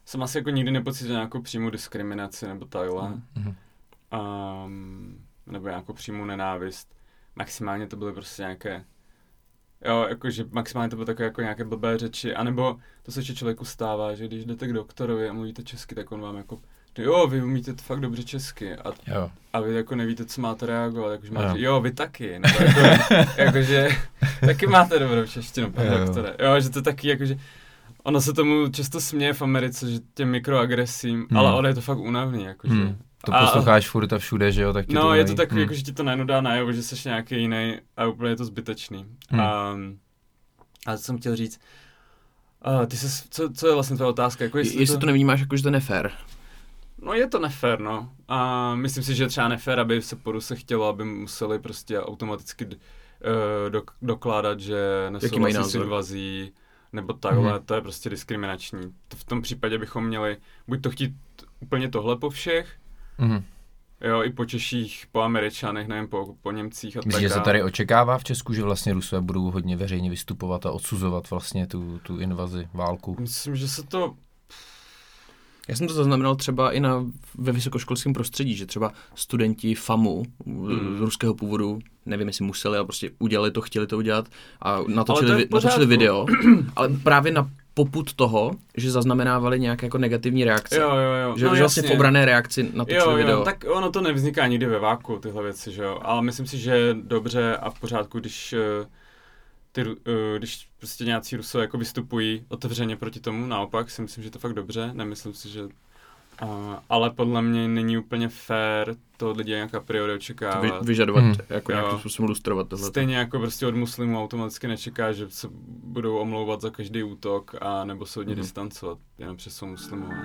Speaker 4: Jsem asi jako nikdy nepocítil nějakou přímou diskriminaci nebo takhle.
Speaker 2: Mhm.
Speaker 4: Um, nebo nějakou přímou nenávist. Maximálně to byly prostě nějaké... Jo, jakože maximálně to bylo takové jako nějaké blbé řeči, anebo to se ještě člověku stává, že když jdete k doktorovi a mluvíte česky, tak on vám jako jo, vy umíte fakt dobře česky a
Speaker 3: Jo.
Speaker 4: a vy jako nevíte, co máte reagovat, jakože máte,
Speaker 3: Jo.
Speaker 4: jo, vy taky, nebo jako, jakože taky máte dobrou češtinu, pane doktore. Jo, že to taky jakože, ono se tomu často směje v Americe, že těm mikroagresím,
Speaker 3: Hmm.
Speaker 4: ale ono je to fakt únavný, jakože.
Speaker 3: Hmm. To
Speaker 4: A-
Speaker 3: posloucháš furt a všude, že jo? Tak
Speaker 4: No, je to takový,
Speaker 3: Hmm.
Speaker 4: jako, že ti to najednou dá najevo, že jsi nějaký jiný a úplně je to zbytečný.
Speaker 3: Hmm.
Speaker 4: A, a co jsem chtěl říct, a ty se, co, co je vlastně tvoje otázka? Jako
Speaker 2: Jestli, jestli to nevnímáš jako, že to je nefér.
Speaker 4: No je to nefér, no. A myslím si, že je třeba nefér, aby se po Ruse chtělo, aby museli prostě automaticky uh, dok- dokládat, že nesouhlasí s invazí, nebo takhle,
Speaker 3: Mhm.
Speaker 4: to je prostě diskriminační. To v tom případě bychom měli buď to chtít úplně tohle po všech,
Speaker 3: Mhm.
Speaker 4: jo, i po Češích, po Američanech, nevím, po, po Němcích a tak
Speaker 3: Myslíš, že se tady očekává v Česku, že vlastně Rusové budou hodně veřejně vystupovat a odsuzovat vlastně tu, tu invazi, válku?
Speaker 4: Myslím, že se to
Speaker 2: Já jsem to zaznamenal třeba i na, ve vysokoškolském prostředí, že třeba studenti FAMu mm. ruského původu, nevím jestli museli, ale prostě udělali to, chtěli to udělat a natočili, natočili video, ale právě na poput toho, že zaznamenávali nějaké jako negativní reakce.
Speaker 4: Jo, jo, jo.
Speaker 2: Že,
Speaker 4: no,
Speaker 2: že vlastně v obrané reakci natočili
Speaker 4: Jo,
Speaker 2: video.
Speaker 4: jo, tak ono to nevzniká nikdy ve váku, tyhle věci, že jo, ale myslím si, že je dobře a v pořádku, když eh, ty, eh, když prostě nějací Rusové jako vystupují otevřeně proti tomu, naopak si myslím, že to fakt dobře, nemyslím si, že Uh, ale podle mě není úplně fair to od lidí nějak a priori
Speaker 2: To
Speaker 4: očekávat.
Speaker 2: vy, vyžadovat,
Speaker 3: Hmm.
Speaker 2: jako
Speaker 4: Jo.
Speaker 2: nějakým způsobem lustrovat tohle.
Speaker 4: Stejně jako prostě od muslimů automaticky nečeká, že se budou omlouvat za každý útok a nebo se od
Speaker 2: Mhm.
Speaker 4: distancovat, jenom přes jsou muslimové.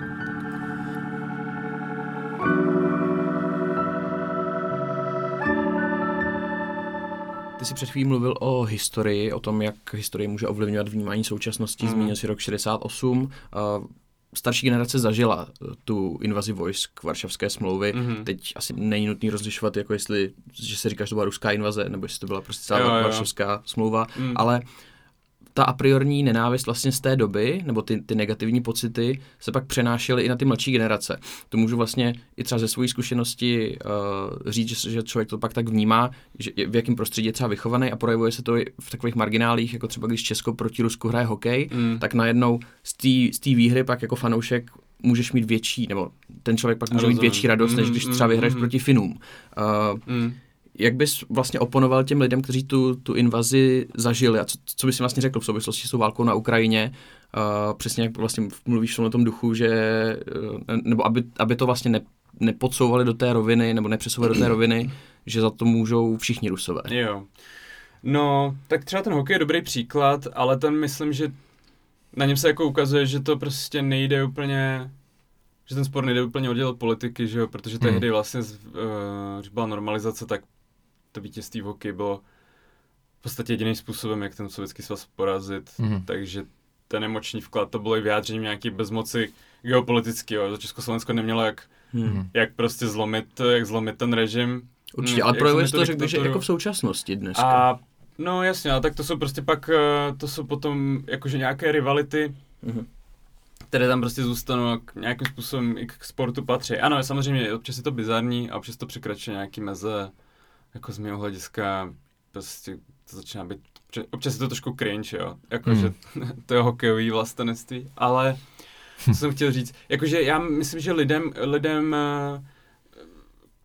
Speaker 2: Ty jsi před chvílí mluvil o historii, o tom, jak historie může ovlivňovat vnímání současnosti.
Speaker 4: Mhm.
Speaker 2: Zmínil si rok 68. Uh, starší generace zažila eh, tu invazi vojsk Varšavské smlouvy.
Speaker 4: Mhm.
Speaker 2: Teď asi není nutný rozlišovat, jako jestli, že se říká, že to byla ruská invaze, nebo jestli to byla prostě celá
Speaker 4: Jo, jo.
Speaker 2: Varšavská smlouva.
Speaker 4: Mm.
Speaker 2: Ale ta a priorní nenávist vlastně z té doby, nebo ty, ty negativní pocity, se pak přenášely i na ty mladší generace. To můžu vlastně i třeba ze své zkušenosti uh, říct, že, že člověk to pak tak vnímá, že v jakém prostředí je třeba vychovaný a projevuje se to i v takových marginálích, jako třeba když Česko proti Rusku hraje hokej,
Speaker 4: Mm.
Speaker 2: tak najednou z té výhry pak jako fanoušek můžeš mít větší, nebo ten člověk pak může
Speaker 4: Rozumím.
Speaker 2: mít větší radost, než
Speaker 4: Mm,
Speaker 2: když
Speaker 4: mm,
Speaker 2: třeba vyhraješ
Speaker 4: mm.
Speaker 2: proti Finům. Uh,
Speaker 4: Mm.
Speaker 2: Jak bys vlastně oponoval těm lidem, kteří tu, tu invazi zažili a co, co bys jim vlastně řekl v souvislosti s tou válkou na Ukrajině, uh, přesně jak vlastně mluvíš v tomhle tom duchu, že, uh, nebo aby, aby to vlastně ne, nepodsouvali do té roviny, nebo nepřesouvali do té roviny, že za to můžou všichni rusové.
Speaker 4: Jo. No, tak třeba ten hokej je dobrý příklad, ale ten myslím, že na něm se jako ukazuje, že to prostě nejde úplně, že ten sport nejde úplně oddělit od politiky, že jo, protože
Speaker 3: Hmm.
Speaker 4: tehdy vlastně, z- eh, když byla normalizace, tak to vítězství v hokeji bylo v podstatě jediným způsobem, jak ten sovětský svaz porazit,
Speaker 3: Mhm.
Speaker 4: takže ten emoční vklad, to bylo i vyjádřením nějaký bezmoci geopolitického, za Československo nemělo jak,
Speaker 2: Hmm.
Speaker 4: jak prostě zlomit, jak zlomit ten režim.
Speaker 2: Určitě,
Speaker 4: Hm,
Speaker 2: ale projevuje to, řekl bych, že jako v současnosti dneska.
Speaker 4: A No jasně, ale tak to jsou prostě pak, eh, to jsou potom jakože nějaké rivality,
Speaker 2: Mhm.
Speaker 4: které tam prostě zůstanou a k nějakým způsobem i k sportu patří. Ano, samozřejmě občas je to bizarní a občas to překračuje nějaký meze, jako z mého hlediska prostě to začíná být, občas- je to trošku cringe, jo, jakože to je hokejový vlastenectví, ale co jsem chtěl říct, jakože já myslím, že lidem, lidem eh,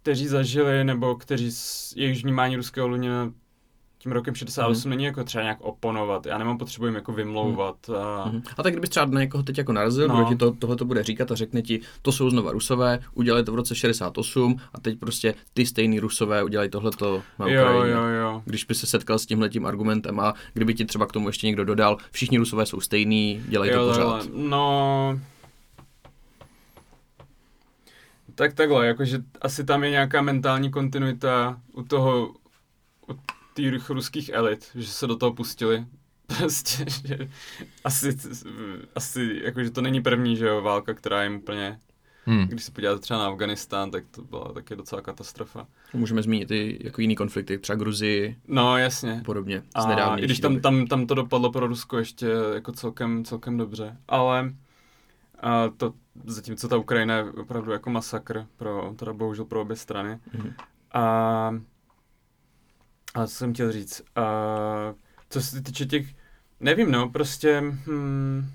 Speaker 4: kteří zažili, nebo kteří, jejich vnímání ruského Luněna tím rokem 68 není jako třeba nějak oponovat, já nemám potřebu jim jako vymlouvat. A...
Speaker 2: Mhm. A tak kdybys třeba na někoho teď jako narazil,
Speaker 4: No.
Speaker 2: kdo ti to, tohle to bude říkat a řekne ti, to jsou znova Rusové, udělali to v roce 68 a teď prostě ty stejný Rusové udělají tohleto na
Speaker 4: Jo,
Speaker 2: Ukrajině.
Speaker 4: jo, jo.
Speaker 2: Když by se setkal s tímhletím argumentem a kdyby ti třeba k tomu ještě někdo dodal, všichni Rusové jsou stejný, dělají to
Speaker 4: Jo,
Speaker 2: pořád.
Speaker 4: takhle. No... Tak takhle, jakože asi tam je nějaká mentální kontinuita u toho, těch ruských elit, že se do toho pustili. Prostě, že asi, asi, jakože to není první, že jo, válka, která jim úplně,
Speaker 3: Hmm.
Speaker 4: když se podíváte třeba na Afganistán, tak to byla taky docela katastrofa.
Speaker 2: Můžeme zmínit i jako jiný konflikty, třeba Gruzii
Speaker 4: No, jasně.
Speaker 2: a podobně.
Speaker 4: A i když tam,
Speaker 2: doby.
Speaker 4: tam, tam to dopadlo pro Rusko ještě jako celkem, celkem dobře. Ale a to, zatímco ta Ukrajina je opravdu jako masakr, pro, teda bohužel pro obě strany.
Speaker 2: Mhm.
Speaker 4: A, a co jsem chtěl říct? A, co se týče těch, nevím no, prostě, hmm,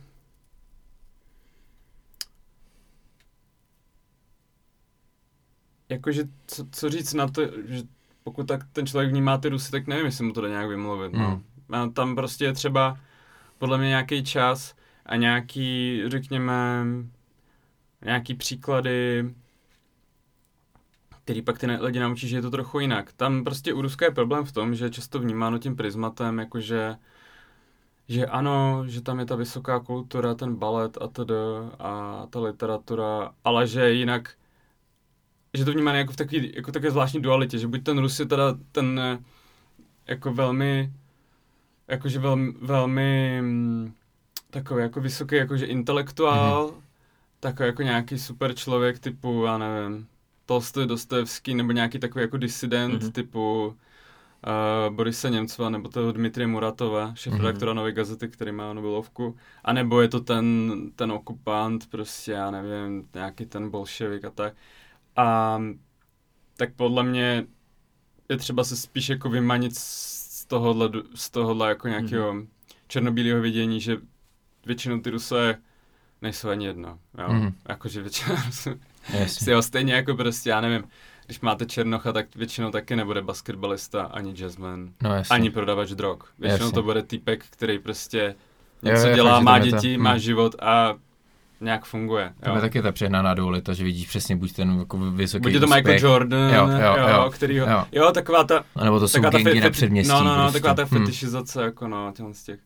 Speaker 4: jakože co, co říct na to, že pokud tak ten člověk vnímá ty Rusy, tak nevím, jestli mu to jde nějak vymluvit. No. A tam prostě je třeba podle mě nějaký čas a nějaký, řekněme, nějaký příklady, který pak ty lidi naučí, že je to trochu jinak. Tam prostě u Ruska je problém v tom, že je často vnímáno tím prismatem, jakože že ano, že tam je ta vysoká kultura, ten balet a td. a ta literatura, ale že jinak že to vnímáme jako v takový, jako také zvláštní dualitě, že buď ten Rus je teda ten eh, jako velmi, jakože velmi, velmi mm, takový jako vysoký jakože intelektuál, mm-hmm. takový jako nějaký super člověk typu, já nevím, Tolstoj, Dostojevský, nebo nějaký takový jako disident
Speaker 2: Mhm.
Speaker 4: mm-hmm. typu uh, Borise Němcova, nebo toho Dmitrie Muratova, šéf-redaktora mm-hmm. Nové gazety, který má Nobelovku, a nebo je to ten, ten okupant, prostě, já nevím, nějaký ten bolševik a tak. A tak podle mě je třeba se spíš jako vymanit z tohohle, z tohohle jako nějakého mm-hmm. černobílého vidění, že většinou ty Rusové nejsou ani jedno, jo.
Speaker 3: Mhm.
Speaker 4: Mm-hmm. Jakože většina Rusů
Speaker 3: Jasně.
Speaker 4: si ho stejně jako prostě, já nevím, když máte Černocha, tak většinou taky nebude basketbalista, ani jazzman,
Speaker 3: No jasně.
Speaker 4: ani prodavač drog. Většinou
Speaker 3: Jasně.
Speaker 4: to bude týpek, který prostě
Speaker 3: Jo,
Speaker 4: něco
Speaker 3: jo,
Speaker 4: dělá, má
Speaker 3: to-
Speaker 4: děti,
Speaker 3: hm.
Speaker 4: má život a nějak funguje. Jo.
Speaker 3: je taky ta přehnaná dualita, že vidíš přesně buď ten jako vysoký
Speaker 4: Buď je to Michael Jordan,
Speaker 3: Jo, jo, jo.
Speaker 4: který ho,
Speaker 3: Jo.
Speaker 4: jo, taková ta,
Speaker 3: A nebo to jsou
Speaker 4: ta fe-
Speaker 3: na předměstí.
Speaker 4: No, no, no,
Speaker 3: prostě.
Speaker 4: taková ta
Speaker 3: Hm.
Speaker 4: fetišizace, jako no, těchhle z těch.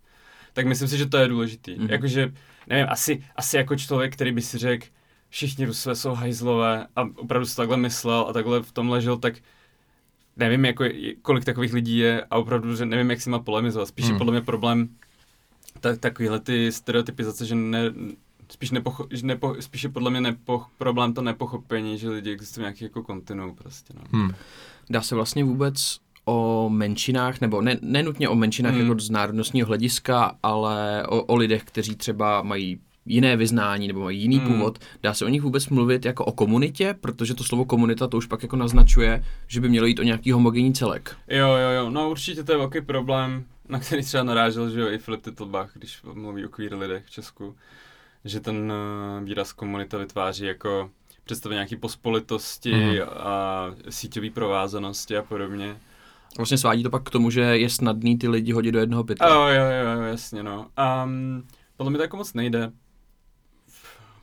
Speaker 4: Tak myslím si, že to je důležitý.
Speaker 2: Mhm.
Speaker 4: Jakože, nevím, asi, asi jako člověk, který by si řekl, všichni Rusové jsou hajzlové a opravdu si takhle myslel a takhle v tom ležel, tak nevím, jako, kolik takových lidí je a opravdu, že nevím, jak si má polemizovat. Spíš je
Speaker 3: Hmm.
Speaker 4: podle mě problém tak, takovýhle ty stereotypizace, že ne, spíš, nepocho, že nepo, spíš je podle mě nepo, problém to nepochopení, že lidi existují nějaký jako kontinuum prostě. No.
Speaker 3: Hm.
Speaker 2: Dá se vlastně vůbec o menšinách, nebo ne, nenutně o menšinách
Speaker 4: Hmm.
Speaker 2: jako z národnostního hlediska, ale o, o lidech, kteří třeba mají jiné vyznání nebo mají jiný
Speaker 4: Hmm.
Speaker 2: původ. Dá se o nich vůbec mluvit jako o komunitě, protože to slovo komunita to už pak jako naznačuje, že by mělo jít o nějaký homogenní celek.
Speaker 4: Jo, jo, jo, no určitě to je velký problém, na který třeba narážel, že jo, i Filip Titlbach, když mluví o queer lidech v Česku, že ten uh, výraz komunita vytváří jako představu nějaký pospolitosti
Speaker 3: Mhm.
Speaker 4: a síťové provázanosti a podobně.
Speaker 2: Vlastně svádí to pak k tomu, že je snadný ty lidi hodit do jednoho pytle.
Speaker 4: Jo, jo, jo, jo, jasně, no. Um, podle mě to jako moc nejde.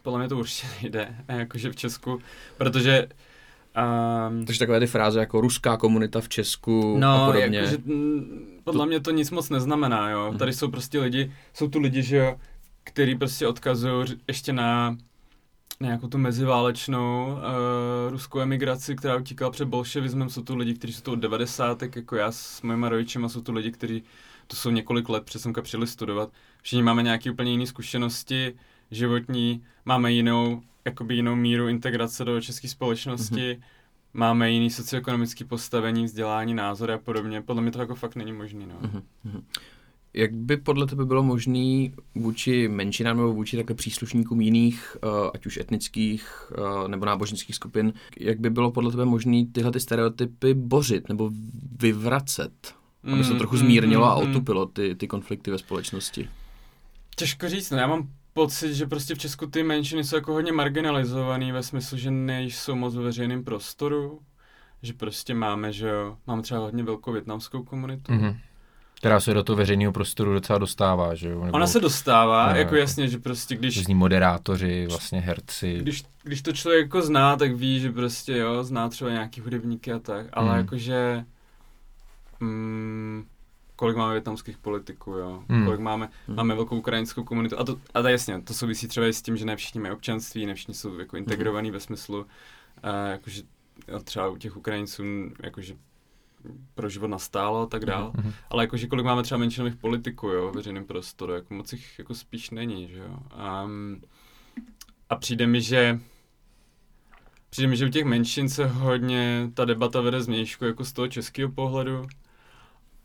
Speaker 4: Podle mě to určitě nejde, jakože v Česku, protože um,
Speaker 2: Takže takové ty fráze jako ruská komunita v Česku a
Speaker 4: No,
Speaker 2: podobně.
Speaker 4: jakože, mm, podle mě to nic moc neznamená, jo.
Speaker 2: Mhm.
Speaker 4: Tady jsou prostě lidi, jsou tu lidi, že jo, který prostě odkazují ještě na nějakou tu meziválečnou uh, ruskou emigraci, která utíkala před bolševismem. Jsou tu lidi, kteří jsou tu od 90. jako já s mojima rodičima, jsou tu lidi, kteří to jsou několik let před semka přijeli studovat. Všichni máme nějaké úplně jiné zkušenosti životní, máme jinou, jakoby jinou míru integrace do české společnosti. Mm-hmm máme jiný socioekonomický postavení, vzdělání, názory a podobně. Podle mě to jako fakt není možný. No.
Speaker 2: Mm-hmm. Jak by podle tebe bylo možné vůči menšinám nebo vůči také příslušníkům jiných, uh, ať už etnických uh, nebo náboženských skupin, jak by bylo podle tebe možné tyhle ty stereotypy bořit nebo vyvracet, aby se to
Speaker 4: Mm,
Speaker 2: trochu
Speaker 4: mm,
Speaker 2: zmírnilo
Speaker 4: mm,
Speaker 2: a
Speaker 4: mm.
Speaker 2: otupilo ty, ty konflikty ve společnosti?
Speaker 4: Těžko říct, no já mám pocit, že prostě v Česku ty menšiny jsou jako hodně marginalizovaný ve smyslu, že nejsou moc ve veřejném prostoru, že prostě máme, že jo, máme třeba hodně velkou větnamskou komunitu.
Speaker 3: Mhm. Která se do toho veřejného prostoru docela dostává, že jo? Nebo
Speaker 4: Ona se dostává,
Speaker 3: No,
Speaker 4: jako
Speaker 3: jako-
Speaker 4: jasně, že prostě když,
Speaker 3: Různí moderátoři, vlastně herci.
Speaker 4: když, když to člověk jako zná, tak ví, že prostě jo, zná třeba nějaký hudebníky a tak, ale
Speaker 3: Hmm.
Speaker 4: jakože mm, kolik máme větnamských politiků, jo,
Speaker 3: Hmm.
Speaker 4: kolik máme,
Speaker 2: Hmm.
Speaker 4: máme velkou ukrajinskou komunitu a to, a to jasně, to souvisí třeba i s tím, že ne všichni mají občanství, ne všichni jsou jako integrovaní ve smyslu, uh, jakože jo, třeba u těch Ukrajinců, jakože pro život nastálo a tak dál,
Speaker 3: Mhm.
Speaker 4: ale jakože kolik máme třeba menšinových politiků, jo, v veřejném prostoru, jako moc jich jako spíš není, že jo. Um, a přijde mi, že přijde mi, že u těch menšin se hodně ta debata vede změšku jako z toho českého pohledu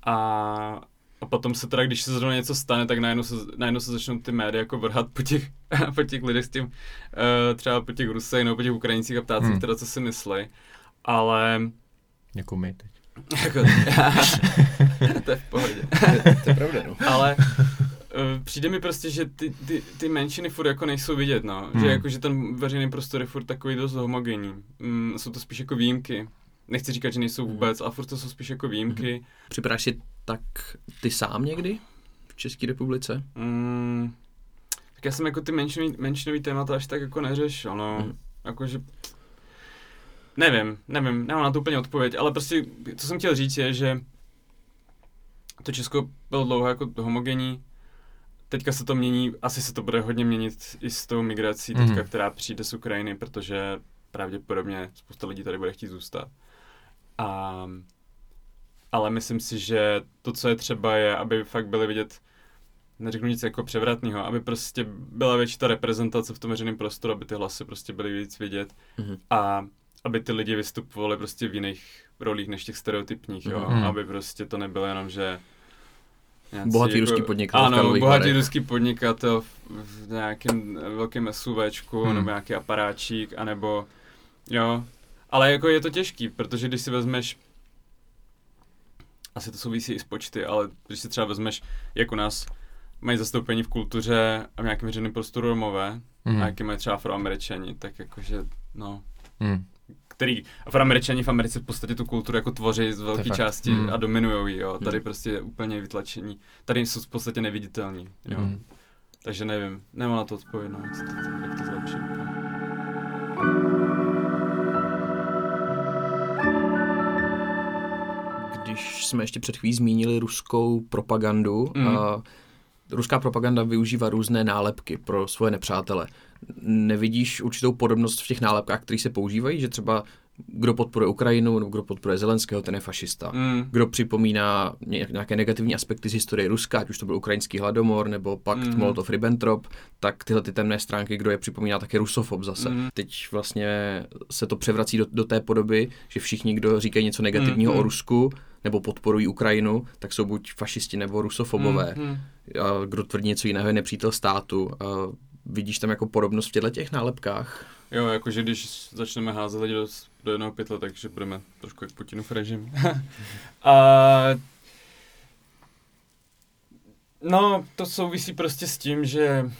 Speaker 4: a, a potom se teda, když se zrovna něco stane, tak najednou se, najednou se začnou ty média jako vrhat po těch, po těch lidech s tím, uh, třeba po těch Rusech nebo po těch Ukrajincích a ptát se
Speaker 3: Hmm.
Speaker 4: teda, co si myslí. Ale
Speaker 3: Jako my teď.
Speaker 4: jako, to je v pohodě.
Speaker 2: to je pravda, no.
Speaker 4: Ale uh, přijde mi prostě, že ty, ty, ty menšiny furt jako nejsou vidět, no.
Speaker 3: Hmm.
Speaker 4: Že jako, že ten veřejný prostor je furt takový dost homogenní. Mm, jsou to spíš jako výjimky. Nechci říkat, že nejsou vůbec, ale furt to jsou spíš jako výjimky.
Speaker 2: Připadáš si tak ty sám někdy v České republice?
Speaker 4: Mm, tak já jsem jako ty menšinový, menšinový témata až tak jako neřešil, no.
Speaker 2: Mhm.
Speaker 4: Jakože... Nevím, nevím, nemám na to úplně odpověď, ale prostě, co jsem chtěl říct je, že to Česko bylo dlouho jako homogenní, teďka se to mění, asi se to bude hodně měnit i s tou migrací teďka,
Speaker 3: Mhm.
Speaker 4: která přijde z Ukrajiny, protože pravděpodobně spousta lidí tady bude chtít zůstat. A, ale myslím si, že to, co je třeba, je, aby fakt byly vidět, neřeknu nic jako převratného, aby prostě byla větší ta reprezentace v tom veřejném prostoru, aby ty hlasy prostě byly víc vidět
Speaker 2: Mhm.
Speaker 4: a aby ty lidi vystupovali prostě v jiných rolích než těch stereotypních, jo?
Speaker 3: Mhm.
Speaker 4: Aby prostě to nebylo jenom, že nějací
Speaker 2: Bohatý ruský podnikatel v
Speaker 4: Ano, bohatý
Speaker 2: Varech.
Speaker 4: ruský podnikatel v, v nějakém velkém SUVčku,
Speaker 3: Hmm.
Speaker 4: nebo nějaký aparáčík, anebo jo. Ale jako je to těžký, protože když si vezmeš asi to souvisí i s počty, ale když si třeba vezmeš, jak u nás mají zastoupení v kultuře a v nějakém veřejném prostoru Romové,
Speaker 3: Mhm.
Speaker 4: a jaký mají třeba afroameričani, tak jakože, no,
Speaker 3: Mhm.
Speaker 4: který afroameričani v Americe v podstatě tu kulturu jako tvoří z velké části
Speaker 3: Mm.
Speaker 4: a dominujou ji, jo. Tady
Speaker 2: Mm.
Speaker 4: prostě je úplně vytlačení. Tady jsou v podstatě neviditelní, jo.
Speaker 3: Mhm.
Speaker 4: Takže nevím, nemám na to odpověď, no, jak, to, jak to zlepšit.
Speaker 2: Když jsme ještě před chvílí zmínili ruskou propagandu,
Speaker 4: Mm.
Speaker 2: a ruská propaganda využívá různé nálepky pro svoje nepřátele. Nevidíš určitou podobnost v těch nálepkách, které se používají, že třeba kdo podporuje Ukrajinu nebo kdo podporuje Zelenského, ten je fašista.
Speaker 4: Mm.
Speaker 2: Kdo připomíná ně- nějaké negativní aspekty z historie Ruska, ať už to byl ukrajinský hladomor nebo pakt mm. Molotov-Ribbentrop, tak tyhle ty temné stránky, kdo je připomíná, tak je rusofob zase.
Speaker 4: Mhm.
Speaker 2: Teď vlastně se to převrací do, do té podoby, že všichni, kdo říkají něco negativního
Speaker 4: Mhm.
Speaker 2: o Rusku nebo podporují Ukrajinu, tak jsou buď fašisti nebo rusofobové.
Speaker 4: Mm.
Speaker 2: A kdo tvrdí něco jiného, je nepřítel státu. A vidíš tam jako podobnost v těchto těch nálepkách?
Speaker 4: Jo, jakože když začneme házet lidi do, do jednoho pytle, takže budeme trošku jak Putinův režim. a... No, to souvisí prostě s tím, že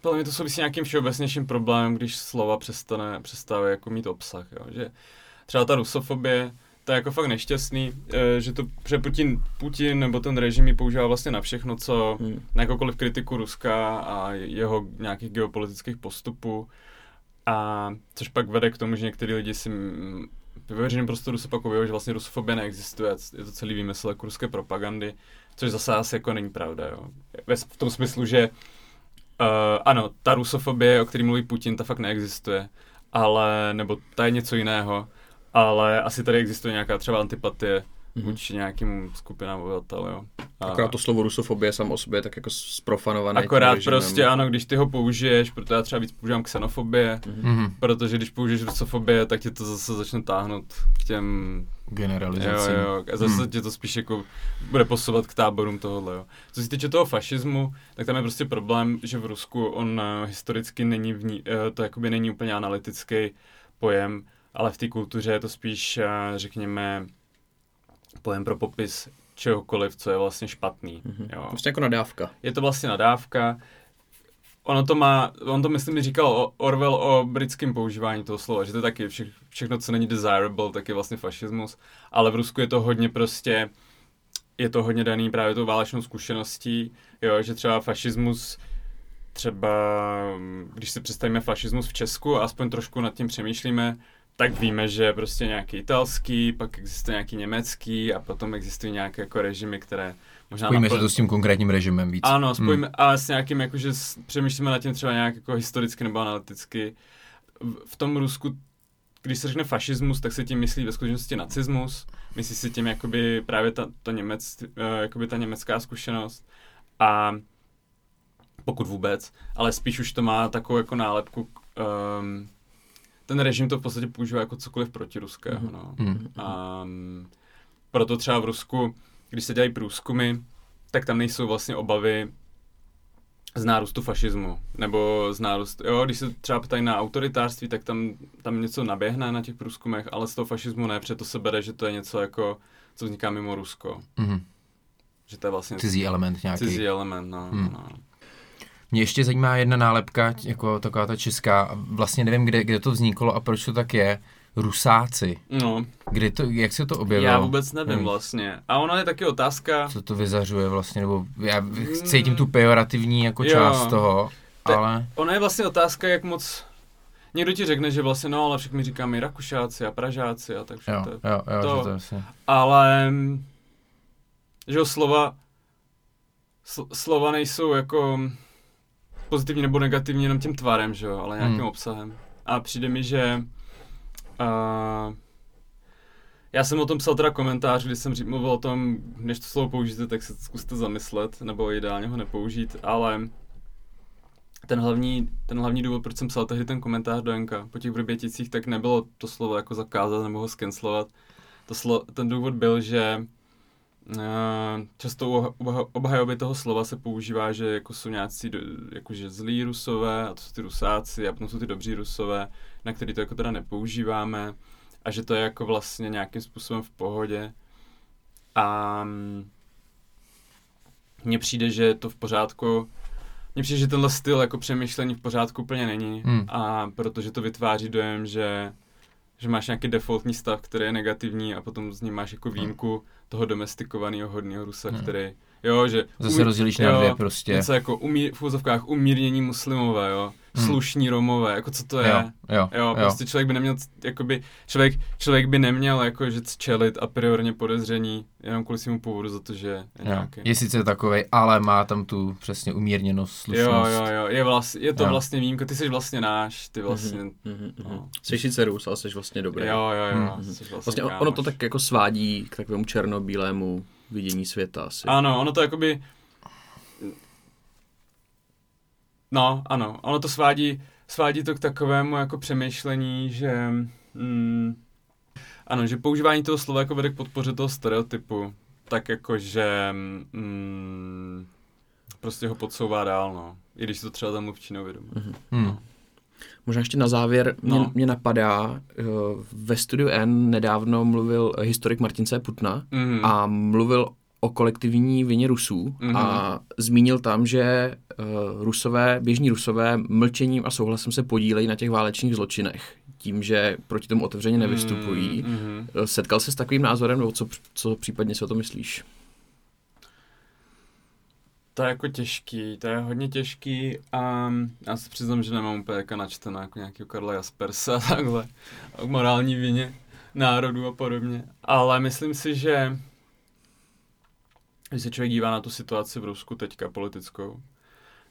Speaker 4: podle mě to souvisí s nějakým všeobecnějším problémem, když slova přestane, přestávají jako mít obsah, jo. že třeba ta rusofobie, to je jako fakt nešťastný, eh, že to, že Putin, Putin nebo ten režim ji používá vlastně na všechno, co,
Speaker 2: Hmm.
Speaker 4: na jakoukoliv kritiku Ruska a jeho nějakých geopolitických postupů. A což pak vede k tomu, že některý lidi si mm, ve veřejném prostoru se pak objevují, že vlastně rusofobie neexistuje, je to celý výmysl jako ruské propagandy, což zase asi jako není pravda. Jo. V tom smyslu, že uh, ano, ta rusofobie, o který mluví Putin, ta fakt neexistuje, ale, nebo ta je něco jiného, ale asi tady existuje nějaká třeba antipatie vůči nějakým skupinám obyvatel, jo. A
Speaker 2: Akorát to slovo rusofobie sam o sobě je tak jako sprofanované. tím
Speaker 4: akorát
Speaker 2: režimem.
Speaker 4: prostě ano, když ty ho použiješ, protože já třeba víc používám xenofobie,
Speaker 3: Mhm.
Speaker 4: protože když použiješ rusofobie, tak tě to zase začne táhnout k těm Jo,
Speaker 3: Generalizací.
Speaker 4: jo, a zase
Speaker 3: Hmm.
Speaker 4: tě to spíš jako bude posouvat k táborům tohohle, jo. Co se týče toho fašismu, tak tam je prostě problém, že v Rusku on eh, historicky není v ní, eh, to jakoby není úplně analytický pojem, ale v té kultuře je to spíš, eh, řekněme, pojem pro popis čehokoliv, co je vlastně špatný,
Speaker 2: Mhm.
Speaker 4: jo.
Speaker 2: Prostě jako nadávka.
Speaker 4: Je to vlastně nadávka, Ono to má, on to myslím říkal Orwell o britském používání toho slova, že to je taky vše, všechno, co není desirable, tak je vlastně fašismus, ale v Rusku je to hodně prostě, je to hodně daný právě tou válečnou zkušeností, jo, že třeba fašismus, třeba když si představíme fašismus v Česku a aspoň trošku nad tím přemýšlíme, tak víme, že prostě nějaký italský, pak existuje nějaký německý a potom existují nějaké jako režimy, které možná
Speaker 3: Spojíme se
Speaker 4: napl-
Speaker 3: to s tím konkrétním režimem víc.
Speaker 4: ano, spojíme, hmm. a s nějakým, jakože přemýšlíme nad tím třeba nějak jako historicky nebo analyticky. V, v tom Rusku, když se řekne fašismus, tak se tím myslí ve skutečnosti nacismus, myslí si tím jakoby právě ta, to němec, uh, jakoby ta německá zkušenost a pokud vůbec, ale spíš už to má takovou jako nálepku, um, ten režim to v podstatě používá jako cokoliv protiruského,
Speaker 2: Mhm.
Speaker 4: no.
Speaker 3: Hmm.
Speaker 4: A mm, proto třeba v Rusku, když se dělají průzkumy, tak tam nejsou vlastně obavy z nárůstu fašismu, nebo z nárůstu, jo, když se třeba ptají na autoritářství, tak tam, tam něco naběhne na těch průzkumech, ale z toho fašismu ne, protože to se bere, že to je něco jako, co vzniká mimo Rusko,
Speaker 3: Mhm.
Speaker 4: že to je vlastně
Speaker 3: Cizí element nějaký.
Speaker 4: cizí element, no,
Speaker 3: Hmm.
Speaker 4: no.
Speaker 3: Mě ještě zajímá jedna nálepka, jako taková ta česká, vlastně nevím, kde, kde to vzniklo a proč to tak je. Rusáci.
Speaker 4: No,
Speaker 3: Kdy to, jak se to objevilo?
Speaker 4: já vůbec nevím
Speaker 3: Hmm.
Speaker 4: vlastně. A ono je taky otázka,
Speaker 3: Co to vyzařuje vlastně, nebo já cítím tu pejorativní jako
Speaker 4: Jo.
Speaker 3: část toho,
Speaker 4: Te-
Speaker 3: ale...
Speaker 4: Ona je vlastně otázka, jak moc... Někdo ti řekne, že vlastně no, ale my říkáme Rakušáci a Pražáci a tak
Speaker 3: Jo,
Speaker 4: všechno.
Speaker 3: jo,
Speaker 4: to je-
Speaker 3: jo,
Speaker 4: to-
Speaker 3: že to je vlastně...
Speaker 4: Ale, že jo, slova, sl- slova nejsou jako pozitivní nebo negativní jenom tím tvarem, že jo, ale nějakým
Speaker 3: Hmm.
Speaker 4: obsahem. A přijde mi, že uh, já jsem o tom psal teda komentář, kdy jsem mluvil o tom, než to slovo použijete, tak se zkuste zamyslet, nebo ideálně ho nepoužít, ale ten hlavní, ten hlavní důvod, proč jsem psal tehdy ten komentář do Enka po těch Vrběticích, tak nebylo to slovo jako zakázat nebo ho skenslovat. To slo, ten důvod byl, že často u obha- obhajoby toho slova se používá, že jako jsou nějací jakože zlí rusové, a to jsou ty rusáci, a potom jsou ty dobří rusové, na který to jako teda nepoužíváme, a že to je jako vlastně nějakým způsobem v pohodě. A mm, mně přijde, že je to v pořádku, mně přijde, že tenhle styl jako přemýšlení v pořádku úplně není
Speaker 3: Hmm.
Speaker 4: a protože to vytváří dojem, že že máš nějaký defaultní stav, který je negativní a potom z ní máš jako výjimku toho domestikovaného hodného Rusa,
Speaker 3: Hmm.
Speaker 4: který, jo, že...
Speaker 3: Zase rozdělíš na
Speaker 4: jo,
Speaker 3: dvě prostě.
Speaker 4: Něco jako umí, v úzovkách umírnění muslimové, jo,
Speaker 3: Hmm.
Speaker 4: slušní Romové, jako co to je?
Speaker 3: Jo, jo,
Speaker 4: Jo, prostě člověk by neměl, jakoby, člověk, člověk by neměl jako, že čelit a priorně podezření jenom kvůli svému původu za to, že je
Speaker 3: jo.
Speaker 4: nějaký.
Speaker 3: Je sice takovej, ale má tam tu přesně umírněnost,
Speaker 4: Jo,
Speaker 3: slušnost.
Speaker 4: jo, jo, je, vlastně, je to
Speaker 3: Jo.
Speaker 4: vlastně výjimka, ty jsi vlastně náš, ty vlastně,
Speaker 2: Mhm, mhm,
Speaker 4: no.
Speaker 2: mhm. Jsi sice Rus, ale jsi vlastně dobrý.
Speaker 4: jo, jo, jo,
Speaker 3: Mhm.
Speaker 4: jsi vlastně,
Speaker 2: Vlastně ono to tak jako svádí k takovému černobílému vidění světa asi.
Speaker 4: Ano, ono to jakoby... No, ano, ono to svádí, svádí to k takovému jako přemýšlení, že... Mm, ano, že používání toho slova jako vede k podpoře toho stereotypu, tak jako, že mm, prostě ho podsouvá dál, no. I když to třeba tam mluvčí neuvědomí.
Speaker 3: Hmm.
Speaker 2: Možná ještě na závěr mě,
Speaker 4: No.
Speaker 2: mě napadá, eh, ve studiu N nedávno mluvil historik Martin C. Putna
Speaker 4: Mm.
Speaker 2: a mluvil o kolektivní vině Rusů
Speaker 4: Mhm.
Speaker 2: a zmínil tam, že uh, Rusové, běžní Rusové mlčením a souhlasem se podílejí na těch válečných zločinech, tím, že proti tomu otevřeně nevystupují.
Speaker 4: Mm, mm.
Speaker 2: Eh, Setkal se s takovým názorem, nebo co, co případně si o to myslíš?
Speaker 4: To je jako těžký, to je hodně těžký a já se přiznám, že nemám úplně jako načteno jako nějakého Karla Jaspersa a takhle, o morální vině národu a podobně, ale myslím si, že když se člověk dívá na tu situaci v Rusku teďka politickou,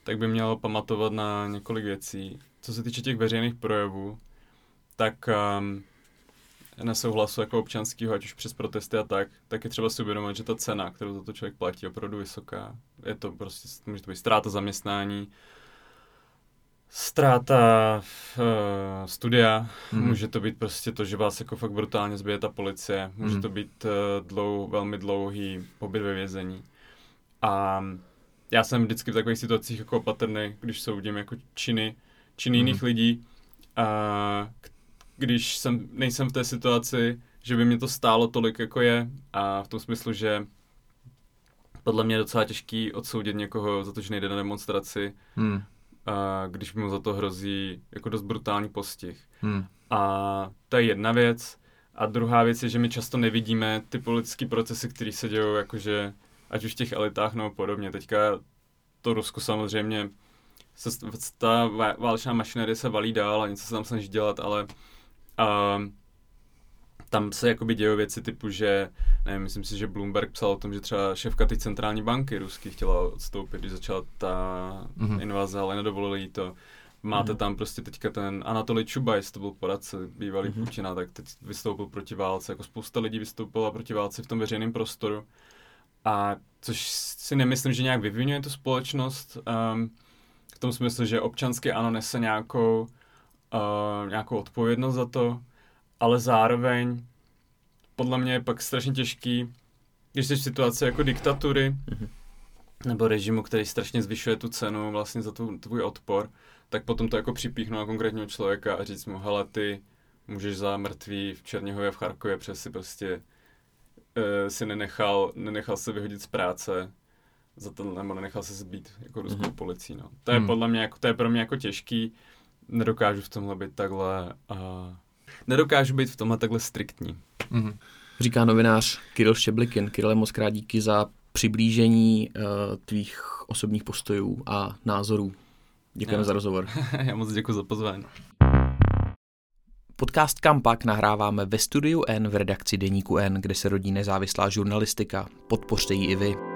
Speaker 4: tak by měl pamatovat na několik věcí. Co se týče těch veřejných projevů, tak um, nesouhlasu jako občanského, ať už přes protesty a tak, tak je třeba si uvědomit, že ta cena, kterou za to člověk platí, je opravdu vysoká. Je to prostě, může to být ztráta zaměstnání, ztráta uh, studia, mm. může to být prostě to, že vás jako fakt brutálně zbije ta policie, může mm. to být uh, dlou, velmi dlouhý pobyt ve vězení. A já jsem vždycky v takových situacích jako opatrný, když soudím jako činy, činy mm. jiných lidí, a když jsem, nejsem v té situaci, že by mě to stálo tolik, jako je, a v tom smyslu, že podle mě je docela těžký odsoudit někoho za to, že nejde na demonstraci, hmm a když mu za to hrozí jako dost brutální postih. Hmm. A to je jedna věc. A druhá věc je, že my často nevidíme ty politické procesy, které se dějí, jakože ať už v těch elitách nebo podobně. Teďka to Rusko samozřejmě, se, ta válečná mašinerie se valí dál a něco se tam snaží dělat, ale uh, tam se jakoby dějí věci typu, že, nevím, myslím si, že Bloomberg psal o tom, že třeba šéfka té centrální banky ruský chtěla odstoupit, když začala ta mm-hmm. invaze, ale nedovolili jí to. Máte mm-hmm. tam prostě teďka ten Anatoly Čubajs, to byl poradce bývalý mm-hmm. Putina, tak teď vystoupil proti válce, jako spousta lidí vystoupila proti válce v tom veřejném prostoru. A což si nemyslím, že nějak vyvinuje tu společnost, um, v tom smyslu, že občanské ano nese nějakou, uh, nějakou odpovědnost za to, ale zároveň podle mě je pak strašně těžký, když jsi v situaci jako diktatury, mm-hmm. nebo režimu, který strašně zvyšuje tu cenu vlastně za tu, tvůj odpor, tak potom to jako připíchnout na konkrétního člověka a říct mu, hele, ty můžeš za mrtvý v Černihově v Charkově, přes si prostě uh, si nenechal, nenechal se vyhodit z práce, za to, nebo nenechal se zbít jako ruskou mm-hmm. policií. No. To je mm. podle mě, jako, to je pro mě jako těžký, nedokážu v tomhle být takhle uh, nedokážu být v tomhle takhle striktní.
Speaker 2: Mm-hmm. Říká novinář Kiril Šeblikin. Kirile, moc krát díky za přiblížení uh, tvých osobních postojů a názorů. Děkujeme za rozhovor.
Speaker 4: Já moc děkuji za pozvání.
Speaker 2: Podcast Kampak nahráváme ve studiu N v redakci Deníku N, kde se rodí nezávislá žurnalistika. Podpořte ji i vy.